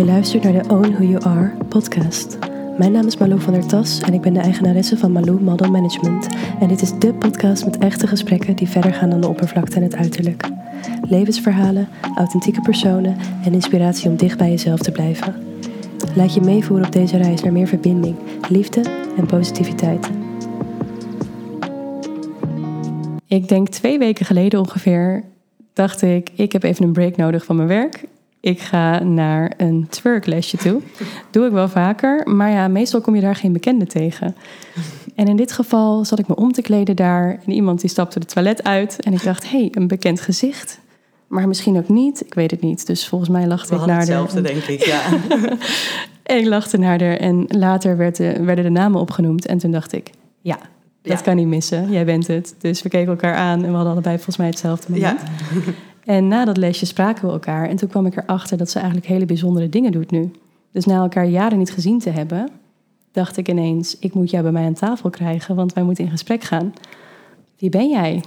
Je luistert naar de Own Who You Are podcast. Mijn naam is Malou van der Tas en ik ben de eigenaresse van Malou Model Management. En dit is de podcast met echte gesprekken die verder gaan dan de oppervlakte en het uiterlijk. Levensverhalen, authentieke personen en inspiratie om dicht bij jezelf te blijven. Laat je meevoeren op deze reis naar meer verbinding, liefde en positiviteit. Ik denk twee weken geleden ongeveer dacht ik, ik heb even een break nodig van mijn werk. Ik ga naar een twerklesje toe. Doe ik wel vaker, maar ja, meestal kom je daar geen bekende tegen. En in dit geval zat ik me om te kleden daar en iemand die stapte de toilet uit en ik dacht, hé, hey, een bekend gezicht. Maar misschien ook niet, ik weet het niet. Dus volgens mij lachte We ik naar hetzelfde, de... denk ik, ja. En ik lachte naar haar en later werd de- werden de namen opgenoemd. En toen dacht ik, ja, dat Ja. kan niet missen. Jij bent het. Dus we keken elkaar aan en we hadden allebei volgens mij hetzelfde moment. ja. En na dat lesje spraken we elkaar. En toen kwam ik erachter dat ze eigenlijk hele bijzondere dingen doet nu. Dus na elkaar jaren niet gezien te hebben, dacht ik ineens: ik moet jou bij mij aan tafel krijgen, want wij moeten in gesprek gaan. Wie ben jij?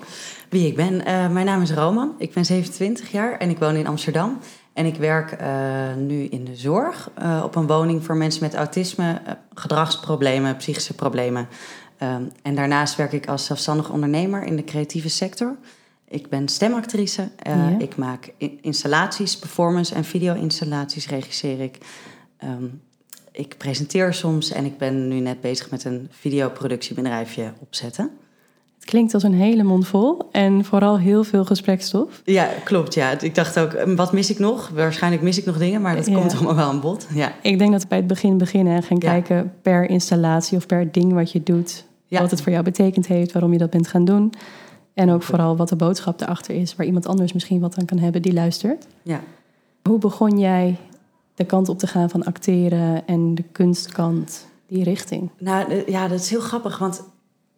Wie ik ben? Eh, mijn naam is Roman. Ik ben 27 jaar en ik woon in Amsterdam. En ik werk eh, nu in de zorg eh, op een woning voor mensen met autisme, gedragsproblemen, psychische problemen. Ehm, en daarnaast werk ik als zelfstandig ondernemer in de creatieve sector. Ik ben stemactrice. Eh, Ja. Ik maak installaties, performance en video-installaties regisseer ik. Ehm, ik presenteer soms en ik ben nu net bezig met een videoproductiebedrijfje opzetten. Het klinkt als een hele mond vol en vooral heel veel gesprekstof. Ja, klopt. Ja. Ik dacht ook, eh, wat mis ik nog? Waarschijnlijk mis ik nog dingen, maar dat Ja. komt allemaal wel aan bod. Ja. Ik denk dat we bij het begin beginnen en gaan Ja. kijken per installatie of per ding wat je doet. Wat het voor jou betekend heeft, waarom je dat bent gaan doen. En ook vooral wat de boodschap erachter is, waar iemand anders misschien wat aan kan hebben die luistert. ja. Hoe begon jij de kant op te gaan van acteren en de kunstkant, die richting? Nou eh, ja, dat is heel grappig, want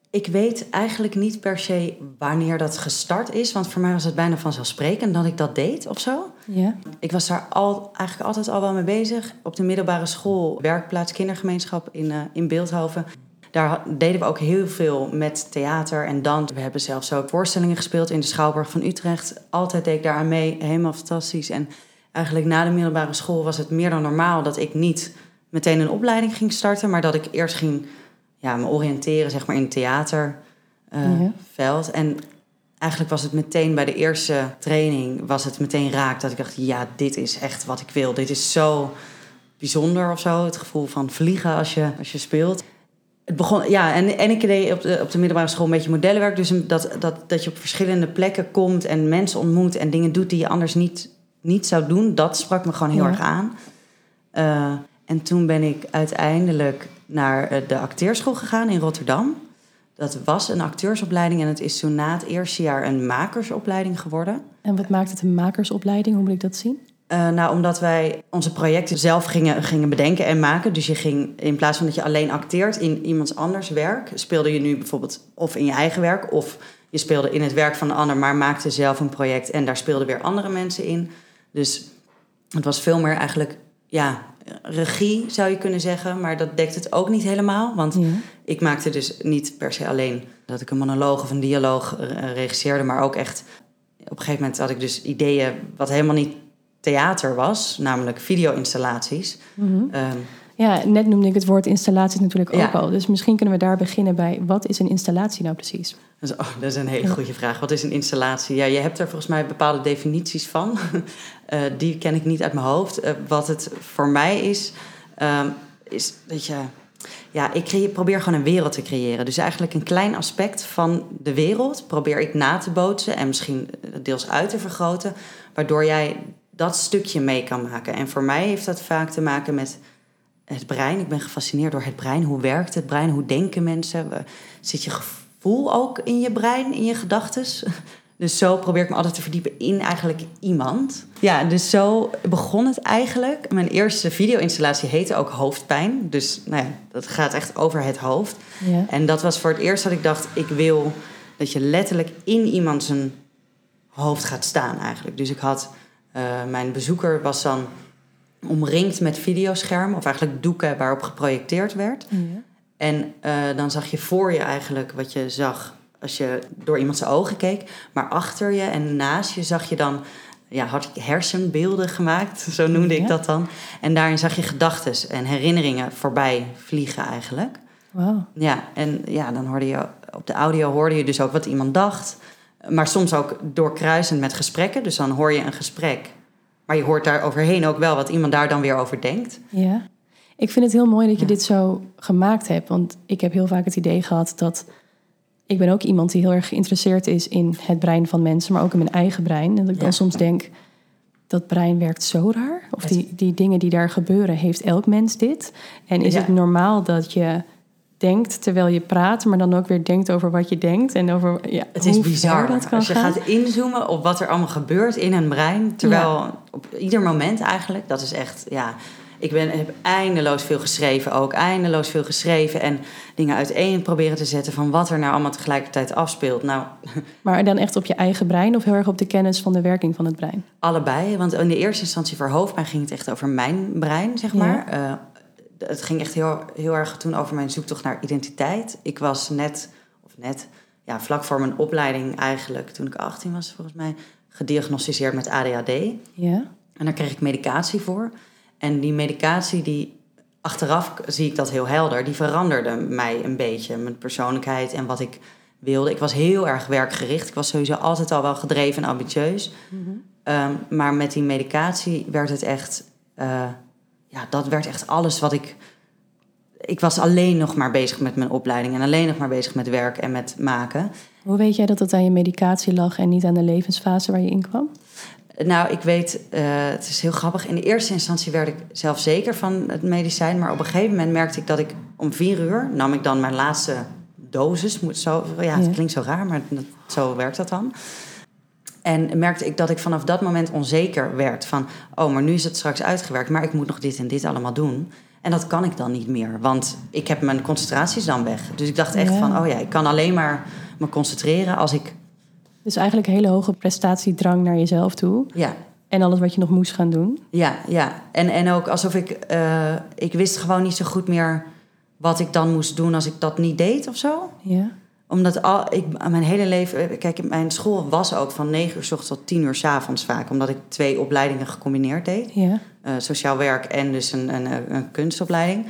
ik weet eigenlijk niet per se wanneer dat gestart is. Want voor mij was het bijna vanzelfsprekend dat ik dat deed of zo. Ja, Ik was daar al, eigenlijk altijd al wel mee bezig. Op de middelbare school, werkplaats kindergemeenschap in, eh, in Beeldhoven. Daar deden we ook heel veel met theater en dans. We hebben zelfs ook voorstellingen gespeeld in de Schouwburg van Utrecht. Altijd deed ik daar aan mee, helemaal fantastisch. En eigenlijk na de middelbare school was het meer dan normaal dat ik niet meteen een opleiding ging starten, maar dat ik eerst ging ja, me oriënteren zeg maar, in het theaterveld. Ja. veld. En eigenlijk was het meteen bij de eerste training was het meteen raak dat ik dacht, ja, dit is echt wat ik wil. Dit is zo bijzonder of zo. Het gevoel van vliegen als je, als je speelt. Het begon, ja, en, en ik deed op de, op de middelbare school een beetje modellenwerk. Dus dat, dat, dat je op verschillende plekken komt en mensen ontmoet en dingen doet die je anders niet, niet zou doen. Dat sprak me gewoon heel Ja. erg aan. Eh, en toen ben ik uiteindelijk naar eh, de acteerschool gegaan in Rotterdam. Dat was een acteursopleiding en het is toen na het eerste jaar een makersopleiding geworden. en wat maakt het een makersopleiding? Hoe moet ik dat zien? Eh, nou, omdat wij onze projecten zelf gingen, gingen bedenken en maken. Dus je ging, in plaats van dat je alleen acteert in iemands anders werk, speelde je nu bijvoorbeeld of in je eigen werk, of je speelde in het werk van een ander, maar maakte zelf een project en daar speelden weer andere mensen in. Dus het was veel meer eigenlijk, ja, regie zou je kunnen zeggen, maar dat dekt het ook niet helemaal. Want Ja. ik maakte dus niet per se alleen dat ik een monoloog of een dialoog eh, regisseerde, maar ook echt op een gegeven moment had ik dus ideeën wat helemaal niet theater was, namelijk video-installaties. Mhm. Ehm, Ja, net noemde ik het woord installaties natuurlijk ook al. Dus misschien kunnen we daar beginnen bij, wat is een installatie nou precies? dus, oh, dat is een hele goede vraag. Wat is een installatie? Ja, je hebt er volgens mij bepaalde definities van. Eh, die ken ik niet uit mijn hoofd. Eh, wat het voor mij is, ehm, is dat je... Ja, ik probeer gewoon een wereld te creëren. Dus eigenlijk een klein aspect van de wereld probeer ik na te bootsen en misschien eh, deels uit te vergroten, waardoor jij dat stukje mee kan maken. En voor mij heeft dat vaak te maken met het brein. Ik ben gefascineerd door het brein. Hoe werkt het brein? Hoe denken mensen? Zit je gevoel ook in je brein, in je gedachtes? Dus zo probeer ik me altijd te verdiepen in eigenlijk iemand. Ja, dus zo begon het eigenlijk. Mijn eerste video-installatie heette ook Hoofdpijn. Dus nou ja, dat gaat echt over het hoofd. Ja. En dat was voor het eerst dat ik dacht, ik wil dat je letterlijk in iemand zijn hoofd gaat staan eigenlijk. Dus ik had, mijn bezoeker was dan omringd met videoschermen, of eigenlijk doeken waarop geprojecteerd werd. Ja. En eh, dan zag je voor je eigenlijk wat je zag als je door iemand zijn ogen keek. Maar achter je en naast je zag je dan ja, had ik hersenbeelden gemaakt, zo noemde Ja. ik dat dan. En daarin zag je gedachten en herinneringen voorbij vliegen eigenlijk. Wauw. Ja, en ja, dan hoorde je op de audio hoorde je dus ook wat iemand dacht. Maar soms ook doorkruisend met gesprekken. Dus dan hoor je een gesprek. Maar je hoort daar overheen ook wel wat iemand daar dan weer over denkt. Ja. Ik vind het heel mooi dat je Ja. dit zo gemaakt hebt. Want ik heb heel vaak het idee gehad dat... Ik ben ook iemand die heel erg geïnteresseerd is in het brein van mensen... maar ook in mijn eigen brein. En dat ik dan soms denk, dat brein werkt zo raar. Of die, die dingen die daar gebeuren, heeft elk mens dit? En is Ja. het normaal dat je denkt terwijl je praat... maar dan ook weer denkt over wat je denkt en over ja, Het is hoe bizar. dat kan Als je gaan? gaat inzoomen op wat er allemaal gebeurt in een brein. Terwijl op ieder moment eigenlijk, dat is echt, ja. Ik ben, heb eindeloos veel geschreven ook. Eindeloos veel geschreven. En dingen uiteen proberen te zetten van wat er nou allemaal tegelijkertijd afspeelt. Nou, Maar dan echt op je eigen brein of heel erg op de kennis van de werking van het brein? Allebei, want in de eerste instantie voor hoofdpijn ging het echt over mijn brein, zeg Ja. maar. Het ging echt heel, heel erg toen over mijn zoektocht naar identiteit. Ik was net, of net, ja, vlak voor mijn opleiding eigenlijk, toen ik 18 was volgens mij, gediagnosticeerd met ADHD. Ja? En daar kreeg ik medicatie voor. En die medicatie, die achteraf zie ik dat heel helder, die veranderde mij een beetje. Mijn persoonlijkheid en wat ik wilde. Ik was heel erg werkgericht. Ik was sowieso altijd al wel gedreven en ambitieus. Ehm, maar met die medicatie werd het echt... eh, ja, dat werd echt alles wat ik... Ik was alleen nog maar bezig met mijn opleiding... en alleen nog maar bezig met werk en met maken. Hoe weet jij dat het aan je medicatie lag en niet aan de levensfase waar je in kwam? Nou, ik weet, eh, het is heel grappig. In de eerste instantie werd ik zelf zeker van het medicijn. Maar op een gegeven moment merkte ik dat ik om vier uur nam ik dan mijn laatste dosis. Moet zo, ja, het klinkt zo raar, maar dat- zo werkt dat dan. En merkte ik dat ik vanaf dat moment onzeker werd. Van, oh, maar nu is het straks uitgewerkt, maar ik moet nog dit en dit allemaal doen. En dat kan ik dan niet meer, want ik heb mijn concentraties dan weg. Dus ik dacht echt Ja. van, oh ja, ik kan alleen maar me concentreren als ik... Dus eigenlijk een hele hoge prestatiedrang naar jezelf toe. Ja, En alles wat je nog moest gaan doen. Ja, ja. En, en ook alsof ik... eh, ik wist gewoon niet zo goed meer wat ik dan moest doen als ik dat niet deed of zo. Ja. Omdat al, ik, mijn hele leven... Kijk, mijn school was ook van 9 uur s ochtends tot 10 uur s avonds vaak. Omdat ik twee opleidingen gecombineerd deed. ja. Eh, sociaal werk en dus een, een, een kunstopleiding.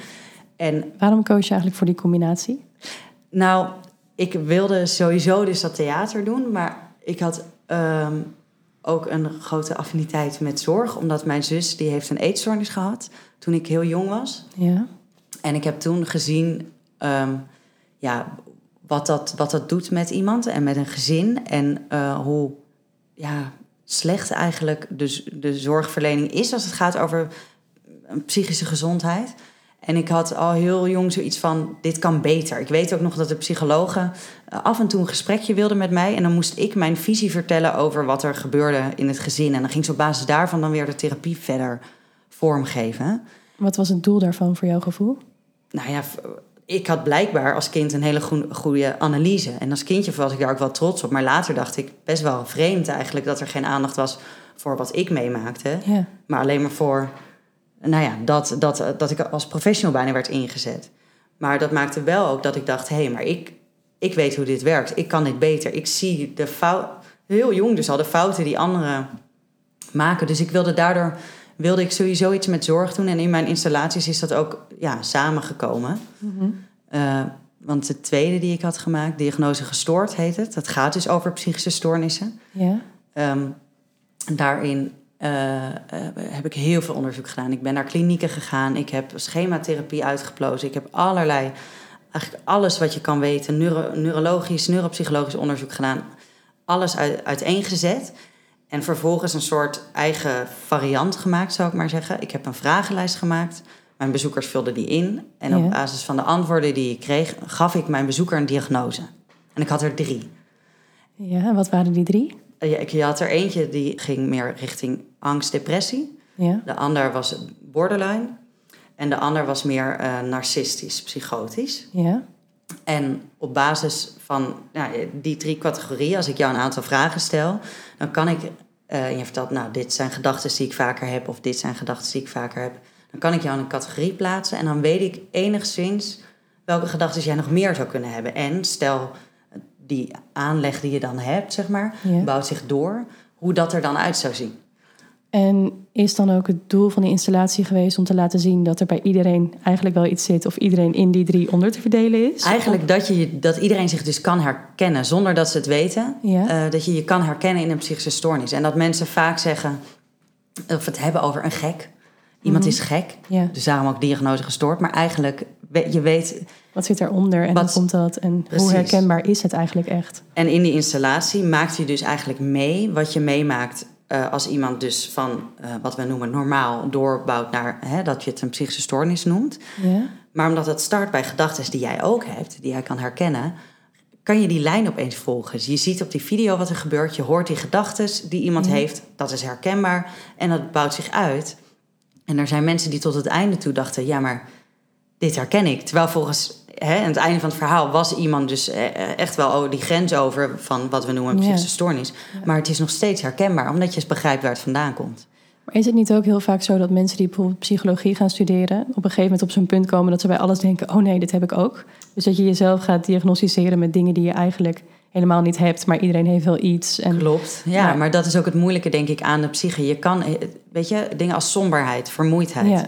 En Waarom koos je eigenlijk voor die combinatie? nou, ik wilde sowieso dus dat theater doen. Maar ik had ehm, ook een grote affiniteit met zorg. Omdat mijn zus, die heeft een eetstoornis gehad toen ik heel jong was. Ja. En ik heb toen gezien ehm, ja, wat, dat, wat dat doet met iemand en met een gezin. En eh, hoe ja, slecht eigenlijk de, de zorgverlening is als het gaat over een psychische gezondheid. En ik had al heel jong zoiets van, dit kan beter. Ik weet ook nog dat de psychologen eh, af en toe een gesprekje wilden met mij. En dan moest ik mijn visie vertellen over wat er gebeurde in het gezin. En dan ging ze op basis daarvan dan weer de therapie verder vormgeven. Wat was het doel daarvan voor jouw gevoel? Nou ja, ik had blijkbaar als kind een hele goe- goede analyse. En als kindje was ik daar ook wel trots op. Maar later dacht ik best wel vreemd eigenlijk dat er geen aandacht was voor wat ik meemaakte. Ja. Maar alleen maar voor, nou ja, dat, dat, dat ik als professional bijna werd ingezet. Maar dat maakte wel ook dat ik dacht, hé, hey, maar ik, ik weet hoe dit werkt. Ik kan dit beter. Ik zie de fout, heel jong dus al, de fouten die anderen maken. Dus ik wilde daardoor, wilde ik sowieso iets met zorg doen. En in mijn installaties is dat ook ja, samengekomen. Eh, want de tweede die ik had gemaakt, diagnose gestoord heet het. Dat gaat dus over psychische stoornissen. Ja. Ehm, daarin eh, eh, heb ik heel veel onderzoek gedaan. Ik ben naar klinieken gegaan. Ik heb schematherapie uitgeplozen. Ik heb allerlei, eigenlijk alles wat je kan weten, neuro, neurologisch, neuropsychologisch onderzoek gedaan. Alles uit, uiteengezet. En vervolgens een soort eigen variant gemaakt, zou ik maar zeggen. Ik heb een vragenlijst gemaakt. Mijn bezoekers vulden die in. En Ja. op basis van de antwoorden die ik kreeg, gaf ik mijn bezoeker een diagnose. En ik had er drie. Ja, en wat waren die drie? Eh, ja, ik- Je had er eentje die ging meer richting angst, depressie. Ja. De ander was borderline. En de ander was meer eh, narcistisch, psychotisch. Ja. En op basis van nou, die drie categorieën, als ik jou een aantal vragen stel, dan kan ik, eh, en je vertelt, nou, dit zijn gedachten die ik vaker heb, of dit zijn gedachten die ik vaker heb, dan kan ik jou in een categorie plaatsen en dan weet ik enigszins welke gedachten jij nog meer zou kunnen hebben. En stel, die aanleg die je dan hebt, zeg maar, Ja. bouwt zich door, hoe dat er dan uit zou zien. En is dan ook het doel van de installatie geweest om te laten zien dat er bij iedereen eigenlijk wel iets zit of iedereen in die drie onder te verdelen is? Eigenlijk dat, je, dat iedereen zich dus kan herkennen zonder dat ze het weten. Ja. Eh, dat je je kan herkennen in een psychische stoornis. En dat mensen vaak zeggen, of het hebben over een gek. Iemand Mhm. is gek, Ja. dus daarom ook diagnose gestoord. Maar eigenlijk, je weet, Wat zit daaronder en Wat- hoe komt dat? En Precies. hoe herkenbaar is het eigenlijk echt? En in die installatie maakt je dus eigenlijk mee wat je meemaakt eh, als iemand dus van eh, wat we noemen normaal doorbouwt naar hè, dat je het een psychische stoornis noemt. Ja. Maar omdat het start bij gedachten die jij ook hebt, die jij kan herkennen, kan je die lijn opeens volgen. Dus je ziet op die video wat er gebeurt, je hoort die gedachten die iemand Ja. heeft, dat is herkenbaar en dat bouwt zich uit. En er zijn mensen die tot het einde toe dachten, ja maar dit herken ik. Terwijl volgens hè, aan het einde van het verhaal was iemand dus eh, echt wel oh, die grens over van wat we noemen een Ja. psychische stoornis. Maar het is nog steeds herkenbaar, omdat je eens begrijpt waar het vandaan komt. Maar is het niet ook heel vaak zo dat mensen die bijvoorbeeld psychologie gaan studeren, op een gegeven moment op zo'n punt komen dat ze bij alles denken: oh nee, dit heb ik ook. Dus dat je jezelf gaat diagnosticeren met dingen die je eigenlijk helemaal niet hebt, maar iedereen heeft wel iets. En Klopt. Ja, Maar- maar dat is ook het moeilijke, denk ik, aan de psyche. Je kan, eh, weet je, dingen als somberheid, vermoeidheid. Ja.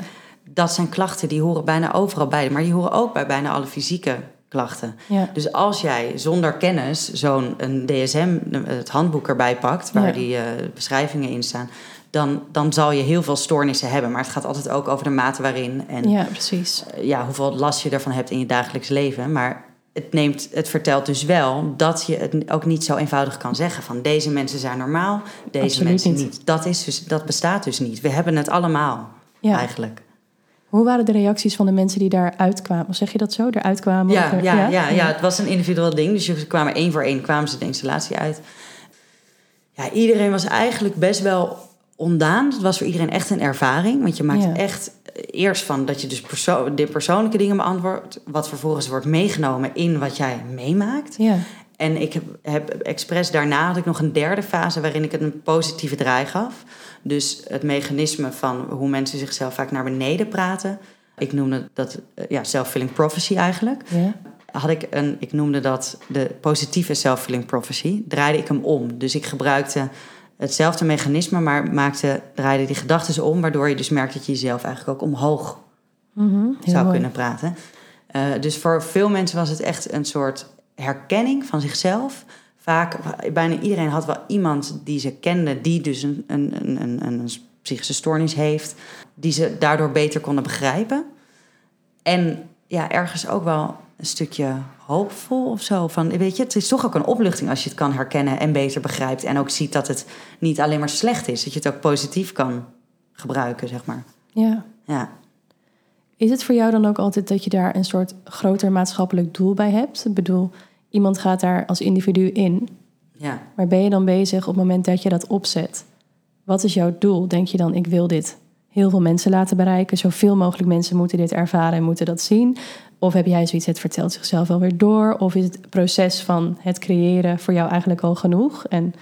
Dat zijn klachten die horen bijna overal bij. Maar die horen ook bij bijna alle fysieke klachten. Ja. Dus als jij zonder kennis zo'n DSM, het handboek erbij pakt, waar Ja. die eh, beschrijvingen in staan, dan, dan zal je heel veel stoornissen hebben. Maar het gaat altijd ook over de mate waarin en ja, precies. eh, ja, hoeveel last je ervan hebt in je dagelijks leven. Maar het, neemt, het vertelt dus wel dat je het ook niet zo eenvoudig kan zeggen van deze mensen zijn normaal, deze Absoluut mensen niet. niet. Dat, is dus, dat bestaat dus niet. We hebben het allemaal Ja. eigenlijk. Hoe waren de reacties van de mensen die daar uitkwamen? Zeg je dat zo? Eruit kwamen? Ja, er- ja, ja, ja, het was een individueel ding. Dus ze kwamen één voor één kwamen ze de installatie uit. Ja, iedereen was eigenlijk best wel ondaan. Het was voor iedereen echt een ervaring. Want je maakt Ja. echt eh, eerst van dat je dus perso de persoonlijke dingen beantwoordt. Wat vervolgens wordt meegenomen in wat jij meemaakt. Ja. En ik heb, heb expres daarna had ik nog een derde fase waarin ik het een positieve draai gaf. Dus het mechanisme van hoe mensen zichzelf vaak naar beneden praten. Ik noemde dat eh, ja, self-fulfilling prophecy eigenlijk. ja. Had ik een, ik noemde dat de positieve self-fulfilling prophecy. Draaide ik hem om. Dus ik gebruikte hetzelfde mechanisme, maar maakte, draaide die gedachten om. Waardoor je dus merkt dat je jezelf eigenlijk ook omhoog Mhm, zou mooi. kunnen praten. Eh, dus voor veel mensen was het echt een soort herkenning van zichzelf. Vaak, bijna iedereen had wel iemand die ze kende, die dus een, een, een, een, een psychische stoornis heeft, die ze daardoor beter konden begrijpen. En ja, ergens ook wel een stukje hoopvol of zo. Van, weet je, het is toch ook een opluchting als je het kan herkennen en beter begrijpt. En ook ziet dat het niet alleen maar slecht is, dat je het ook positief kan gebruiken, zeg maar. Ja. Ja. Is het voor jou dan ook altijd dat je daar een soort groter maatschappelijk doel bij hebt? Ik bedoel, iemand gaat daar als individu in, Ja. maar ben je dan bezig op het moment dat je dat opzet? Wat is jouw doel? Denk je dan, ik wil dit heel veel mensen laten bereiken, zoveel mogelijk mensen moeten dit ervaren en moeten dat zien? Of heb jij zoiets, het vertelt zichzelf wel weer door? Of is het proces van het creëren voor jou eigenlijk al genoeg? En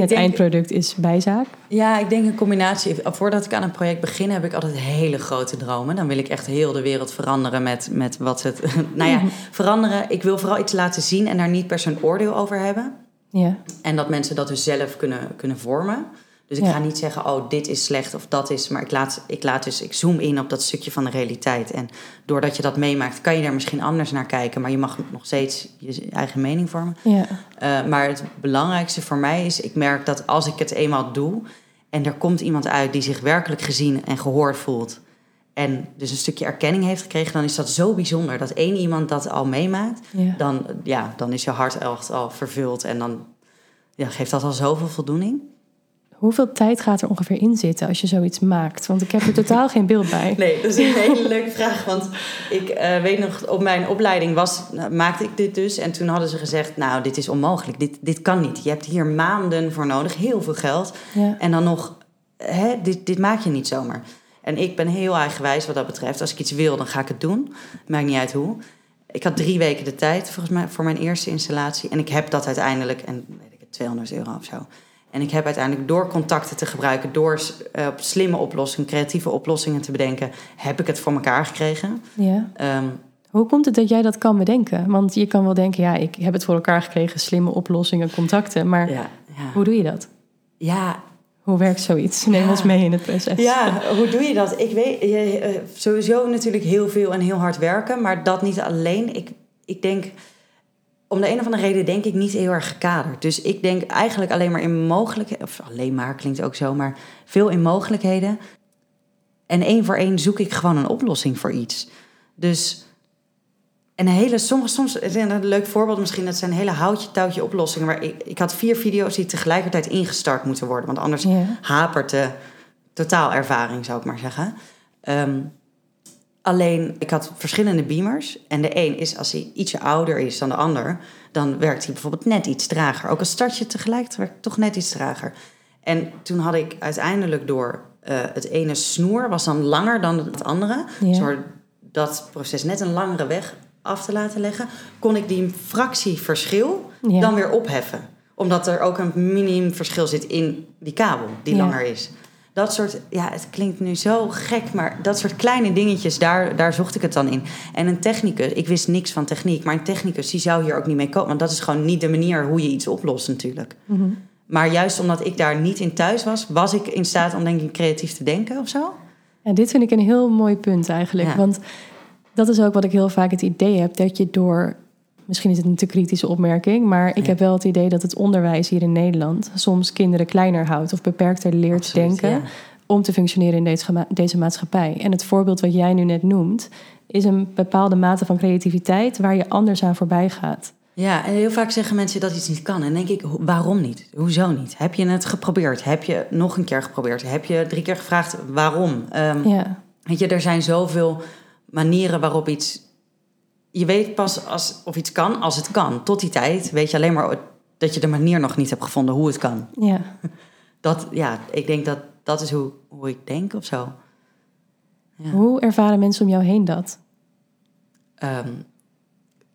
het denk- eindproduct is bijzaak? Ja, ik denk een combinatie. Voordat ik aan een project begin, heb ik altijd hele grote dromen. Dan wil ik echt heel de wereld veranderen met, met wat het. nou ja, veranderen. Ik wil vooral iets laten zien en daar niet per se een oordeel over hebben. Ja, En dat mensen dat dus zelf kunnen, kunnen vormen. Dus ik Ja. ga niet zeggen, oh, dit is slecht of dat is. Maar ik laat, ik laat dus, ik zoom in op dat stukje van de realiteit. En doordat je dat meemaakt, kan je daar misschien anders naar kijken. Maar je mag nog steeds je eigen mening vormen. ja, Uh, maar het belangrijkste voor mij is, ik merk dat als ik het eenmaal doe en er komt iemand uit die zich werkelijk gezien en gehoord voelt en dus een stukje erkenning heeft gekregen, dan is dat zo bijzonder dat één iemand dat al meemaakt. ja. Dan, ja, dan is je hart echt al vervuld en dan ja, geeft dat al zoveel voldoening. Hoeveel tijd gaat er ongeveer in zitten als je zoiets maakt? Want ik heb er totaal geen beeld bij. Nee, dat is een hele leuke vraag. Want ik eh, weet nog, op mijn opleiding was, nou, maakte ik dit dus. En toen hadden ze gezegd, nou, dit is onmogelijk. Dit, dit kan niet. Je hebt hier maanden voor nodig, heel veel geld. Ja. En dan nog, hè, dit, dit maak je niet zomaar. En ik ben heel eigenwijs wat dat betreft. Als ik iets wil, dan ga ik het doen. Maakt niet uit hoe. Ik had drie weken de tijd volgens mij voor mijn eerste installatie. En ik heb dat uiteindelijk, en weet ik het, 200 euro of zo. En ik heb uiteindelijk door contacten te gebruiken, door eh, slimme oplossingen, creatieve oplossingen te bedenken, heb ik het voor elkaar gekregen. Ja. Ehm, Hoe komt het dat jij dat kan bedenken? Want je kan wel denken, ja, ik heb het voor elkaar gekregen, slimme oplossingen, contacten. Maar ja, ja. hoe doe je dat? ja, Hoe werkt zoiets? Neem Ja. ons mee in het proces. Ja, hoe doe je dat? Ik weet je, eh, sowieso natuurlijk heel veel en heel hard werken, maar dat niet alleen. Ik, ik denk, om de een of andere reden denk ik niet heel erg gekaderd. Dus ik denk eigenlijk alleen maar in mogelijkheden, of alleen maar klinkt ook zo, maar veel in mogelijkheden. En één voor één zoek ik gewoon een oplossing voor iets. Dus en een hele, soms, soms een leuk voorbeeld misschien, dat zijn hele houtje touwtje oplossingen. Waar ik, ik had vier video's die tegelijkertijd ingestart moeten worden, want anders hapert de totaalervaring, zou ik maar zeggen. Ehm, alleen, ik had verschillende beamers. En de een is, als hij ietsje ouder is dan de ander... dan werkt hij bijvoorbeeld net iets trager. Ook al start je tegelijk, werkt toch net iets trager. En toen had ik uiteindelijk door... eh, het ene snoer was dan langer dan het andere. Ja. Door dat proces net een langere weg af te laten leggen... kon ik die fractie verschil Ja. dan weer opheffen. Omdat er ook een minimum verschil zit in die kabel die Ja. langer is. Dat soort, ja, het klinkt nu zo gek, maar dat soort kleine dingetjes, daar, daar zocht ik het dan in. En een technicus, ik wist niks van techniek, maar een technicus die zou hier ook niet mee komen. Want dat is gewoon niet de manier hoe je iets oplost natuurlijk. Mhm. Maar juist omdat ik daar niet in thuis was, was ik in staat om denk ik creatief te denken of zo. En dit vind ik een heel mooi punt eigenlijk. Ja. Want dat is ook wat ik heel vaak het idee heb. Dat je door, misschien is het een te kritische opmerking... maar ik heb wel het idee dat het onderwijs hier in Nederland... soms kinderen kleiner houdt of beperkter leert Absoluut, denken... ja. om te functioneren in deze, maatschappij. En het voorbeeld wat jij nu net noemt... is een bepaalde mate van creativiteit waar je anders aan voorbij gaat. Ja, en heel vaak zeggen mensen dat iets niet kan. En denk ik, waarom niet? Hoezo niet? Heb je het geprobeerd? Heb je nog een keer geprobeerd? Heb je drie keer gevraagd waarom? Ehm, Ja, Weet je, er zijn zoveel manieren waarop iets. Je weet pas als, of iets kan als het kan. Tot die tijd weet je alleen maar dat je de manier nog niet hebt gevonden hoe het kan. ja. Dat, ja, ik denk dat dat is hoe, hoe ik denk of zo. Ja. Hoe ervaren mensen om jou heen dat? Ehm,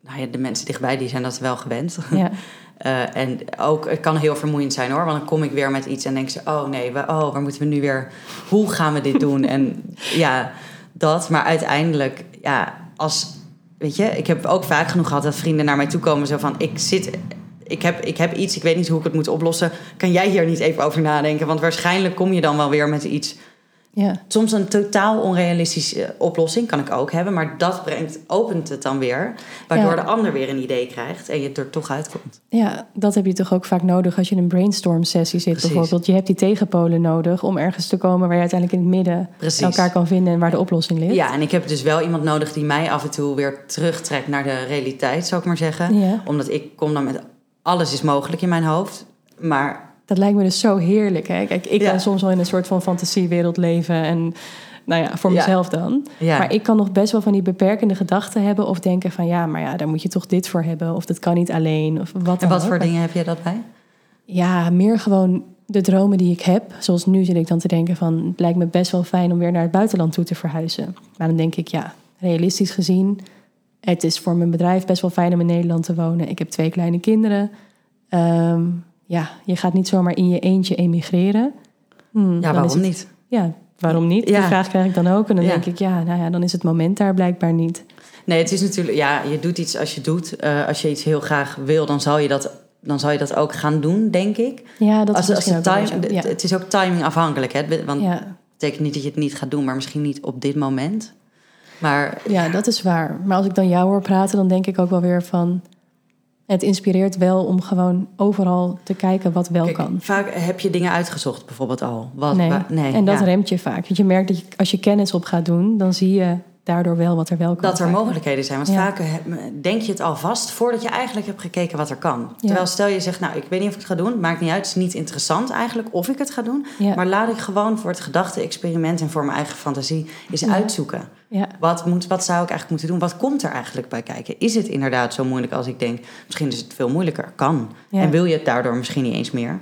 nou ja, de mensen dichtbij die zijn dat wel gewend. Ja, Eh, en ook, het kan heel vermoeiend zijn hoor. Want dan kom ik weer met iets en denk ze: oh nee, oh, waar moeten we nu weer? Hoe gaan we dit doen? en ja, dat. Maar uiteindelijk, ja, als. Weet je, ik heb ook vaak genoeg gehad dat vrienden naar mij toe komen. Zo van: ik zit. Ik heb, ik heb iets, ik weet niet hoe ik het moet oplossen. Kan jij hier niet even over nadenken? Want waarschijnlijk kom je dan wel weer met iets ja. Soms een totaal onrealistische oplossing kan ik ook hebben, maar dat brengt, opent het dan weer, waardoor Ja. de ander weer een idee krijgt en je er toch uitkomt. Ja, dat heb je toch ook vaak nodig als je in een brainstorm sessie zit Precies. bijvoorbeeld. Je hebt die tegenpolen nodig om ergens te komen waar je uiteindelijk in het midden Precies. elkaar kan vinden en waar de oplossing ligt. Ja, en ik heb dus wel iemand nodig die mij af en toe weer terugtrekt naar de realiteit, zou ik maar zeggen. Ja. Omdat ik kom dan met alles is mogelijk in mijn hoofd, maar Dat lijkt me dus zo heerlijk. Hè? Kijk, ik Ja. kan soms wel in een soort van fantasiewereld leven en nou ja, voor Ja. mezelf dan. ja, Maar ik kan nog best wel van die beperkende gedachten hebben of denken van ja, maar ja, daar moet je toch dit voor hebben of dat kan niet alleen of wat en wat ook. voor dingen heb je dat bij? Ja, meer gewoon de dromen die ik heb. Zoals nu zit ik dan te denken van... het lijkt me best wel fijn om weer naar het buitenland toe te verhuizen. Maar dan denk ik, ja, realistisch gezien... het is voor mijn bedrijf best wel fijn om in Nederland te wonen. Ik heb twee kleine kinderen. Ehm, ja, je gaat niet zomaar in je eentje emigreren. Hmm, Ja, waarom het- niet? Ja, waarom niet? Ja. Die vraag krijg ik dan ook. En dan Ja. denk ik, ja, nou ja, dan is het moment daar blijkbaar niet. Nee, het is natuurlijk, ja, je doet iets als je doet. Eh, als je iets heel graag wil, dan zal je dat, dan zal je dat ook gaan doen, denk ik. Ja, dat als, is als de ook time, het- Ja. Het is ook timing afhankelijk, hè? Want het betekent niet dat je het niet gaat doen, maar misschien niet op dit moment. Maar Ja, dat is waar. Maar als ik dan jou hoor praten, dan denk ik ook wel weer van... Het inspireert wel om gewoon overal te kijken wat wel kijk, kan. vaak heb je dingen uitgezocht, bijvoorbeeld al. Wat, Nee. en dat ja. remt je vaak. Want je merkt dat je, als je kennis op gaat doen, dan zie je daardoor wel wat er wel kan. Dat er mogelijkheden zijn. Want Ja. vaak heb- denk je het al vast voordat je eigenlijk hebt gekeken wat er kan. Terwijl stel je zegt, nou, ik weet niet of ik het ga doen. Maakt niet uit, het is niet interessant eigenlijk of ik het ga doen. Maar laat ik gewoon voor het gedachte-experiment en voor mijn eigen fantasie eens uitzoeken. Wat, moet, wat zou ik eigenlijk moeten doen? Wat komt er eigenlijk bij kijken? Is het inderdaad zo moeilijk als ik denk? Misschien is het veel moeilijker. Kan. En wil je het daardoor misschien niet eens meer?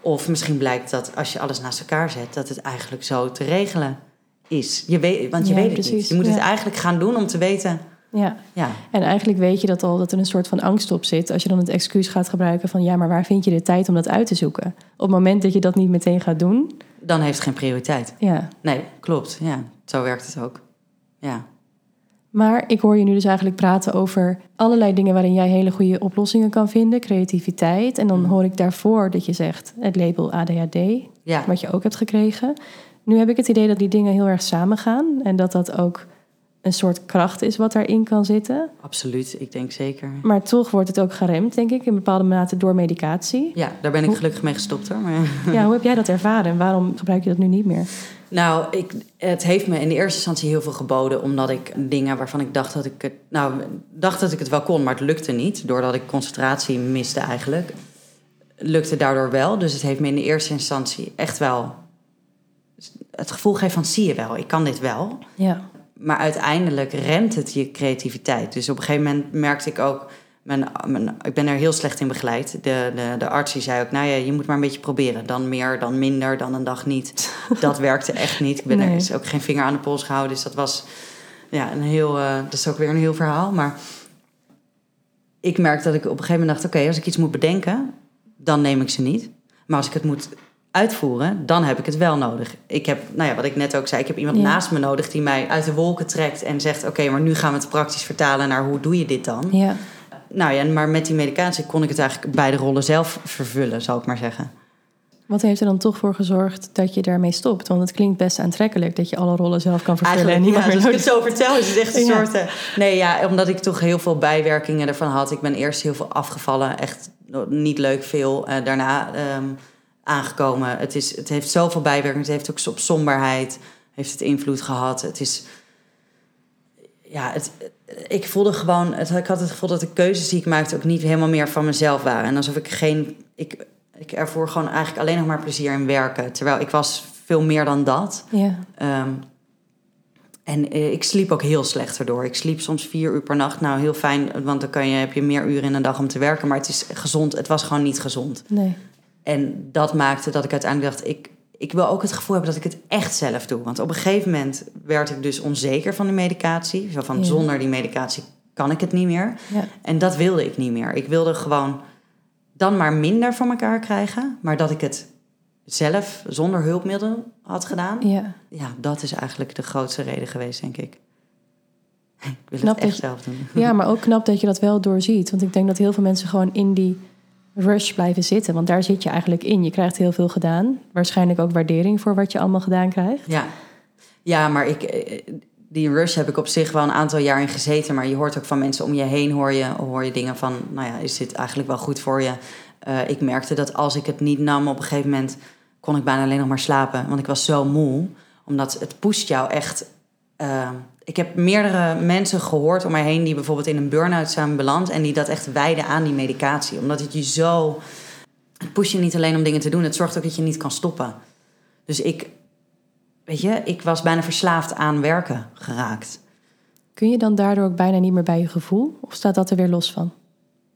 Of misschien blijkt dat als je alles naast elkaar zet, dat het eigenlijk zo te regelen is. Je weet, want je Ja, weet het niet. precies. Je moet het eigenlijk gaan doen om te weten. ja. Ja, En eigenlijk weet je dat al, dat er een soort van angst op zit. Als je dan het excuus gaat gebruiken van... ja, maar waar vind je de tijd om dat uit te zoeken? Op het moment dat je dat niet meteen gaat doen... dan heeft het geen prioriteit. Ja, Nee, klopt. Ja, zo werkt het ook. Ja. Maar ik hoor je nu dus eigenlijk praten over allerlei dingen waarin jij hele goede oplossingen kan vinden, creativiteit. En dan Mm. hoor ik daarvoor dat je zegt het label ADHD. Ja. wat je ook hebt gekregen. Nu heb ik het idee dat die dingen heel erg samengaan en dat dat ook een soort kracht is wat daarin kan zitten. Absoluut, ik denk zeker. Maar toch wordt het ook geremd, denk ik, in bepaalde mate door medicatie. Ja, daar ben ik gelukkig mee gestopt hoor. Maar... Ja, hoe heb jij dat ervaren en waarom gebruik je dat nu niet meer? Nou, ik, het heeft me in de eerste instantie heel veel geboden, omdat ik dingen waarvan ik dacht dat ik het, nou, dacht dat ik het wel kon, maar het lukte niet, doordat ik concentratie miste eigenlijk, lukte daardoor wel. Dus het heeft me in de eerste instantie echt wel het gevoel gegeven van zie je wel, ik kan dit wel. Ja, Maar uiteindelijk remt het je creativiteit. Dus op een gegeven moment merkte ik ook. Mijn, mijn, ik ben er heel slecht in begeleid. De, de, de arts die zei ook: Nou ja, je moet maar een beetje proberen. Dan meer, dan minder, dan een dag niet. Dat werkte echt niet. Ik ben Nee. er is ook geen vinger aan de pols gehouden. Dus dat was ja, een heel. eh, dat is ook weer een heel verhaal. Maar ik merk dat ik op een gegeven moment dacht: Oké, als ik iets moet bedenken, dan neem ik ze niet. Maar als ik het moet uitvoeren, dan heb ik het wel nodig. Ik heb, nou ja, wat ik net ook zei, ik heb iemand Ja. naast me nodig die mij uit de wolken trekt en zegt: Oké, maar nu gaan we het praktisch vertalen naar hoe doe je dit dan? ja. Nou ja, maar met die medicatie kon ik het eigenlijk beide rollen zelf vervullen, zou ik maar zeggen. Wat heeft er dan toch voor gezorgd dat je daarmee stopt? Want het klinkt best aantrekkelijk dat je alle rollen zelf kan vervullen en Eigenlijk, niemand ja, meer als ik het zo vertel, is het echt een soort... eh, nee, ja, omdat ik toch heel veel bijwerkingen ervan had. Ik ben eerst heel veel afgevallen, echt niet leuk veel. Eh, daarna ehm, aangekomen. Het, is, het heeft zoveel bijwerkingen. Het heeft ook op somberheid heeft het invloed gehad. Het is... Ja, het, ik voelde gewoon... Het, ik had het gevoel dat de keuzes die ik maakte ook niet helemaal meer van mezelf waren. En alsof ik geen... Ik, ik ervoor gewoon eigenlijk alleen nog maar plezier in werken. Terwijl ik was veel meer dan dat. Ja, Ehm, en eh, ik sliep ook heel slecht erdoor. Ik sliep soms vier uur per nacht. Nou, heel fijn, want dan kan je, heb je meer uren in een dag om te werken. Maar het is gezond. Het was gewoon niet gezond. nee. En dat maakte dat ik uiteindelijk dacht... Ik, ik wil ook het gevoel hebben dat ik het echt zelf doe. Want op een gegeven moment werd ik dus onzeker van de medicatie. Zo van, Ja. zonder die medicatie kan ik het niet meer. Ja. En dat wilde ik niet meer. Ik wilde gewoon dan maar minder van elkaar krijgen. Maar dat ik het zelf zonder hulpmiddel had gedaan. ja. Ja, dat is eigenlijk de grootste reden geweest, denk ik. Ik wil Knap het echt je- zelf doen. Ja, maar ook knap dat je dat wel doorziet. Want ik denk dat heel veel mensen gewoon in die rush blijven zitten. Want daar zit je eigenlijk in. Je krijgt heel veel gedaan. Waarschijnlijk ook waardering voor wat je allemaal gedaan krijgt. Ja, ja maar ik, eh, die rush heb ik op zich wel een aantal jaar in gezeten. Maar je hoort ook van mensen om je heen, hoor je, hoor je dingen van... nou ja, is dit eigenlijk wel goed voor je? Eh, ik merkte dat als ik het niet nam op een gegeven moment... kon ik bijna alleen nog maar slapen. Want ik was zo moe. Omdat het pusht jou echt... eh, ik heb meerdere mensen gehoord om mij heen... die bijvoorbeeld in een burn-out zijn beland... en die dat echt wijden aan die medicatie. Omdat het je zo... Het pusht je niet alleen om dingen te doen... het zorgt ook dat je niet kan stoppen. Dus ik... Weet je, ik was bijna verslaafd aan werken geraakt. Kun je dan daardoor ook bijna niet meer bij je gevoel? Of staat dat er weer los van?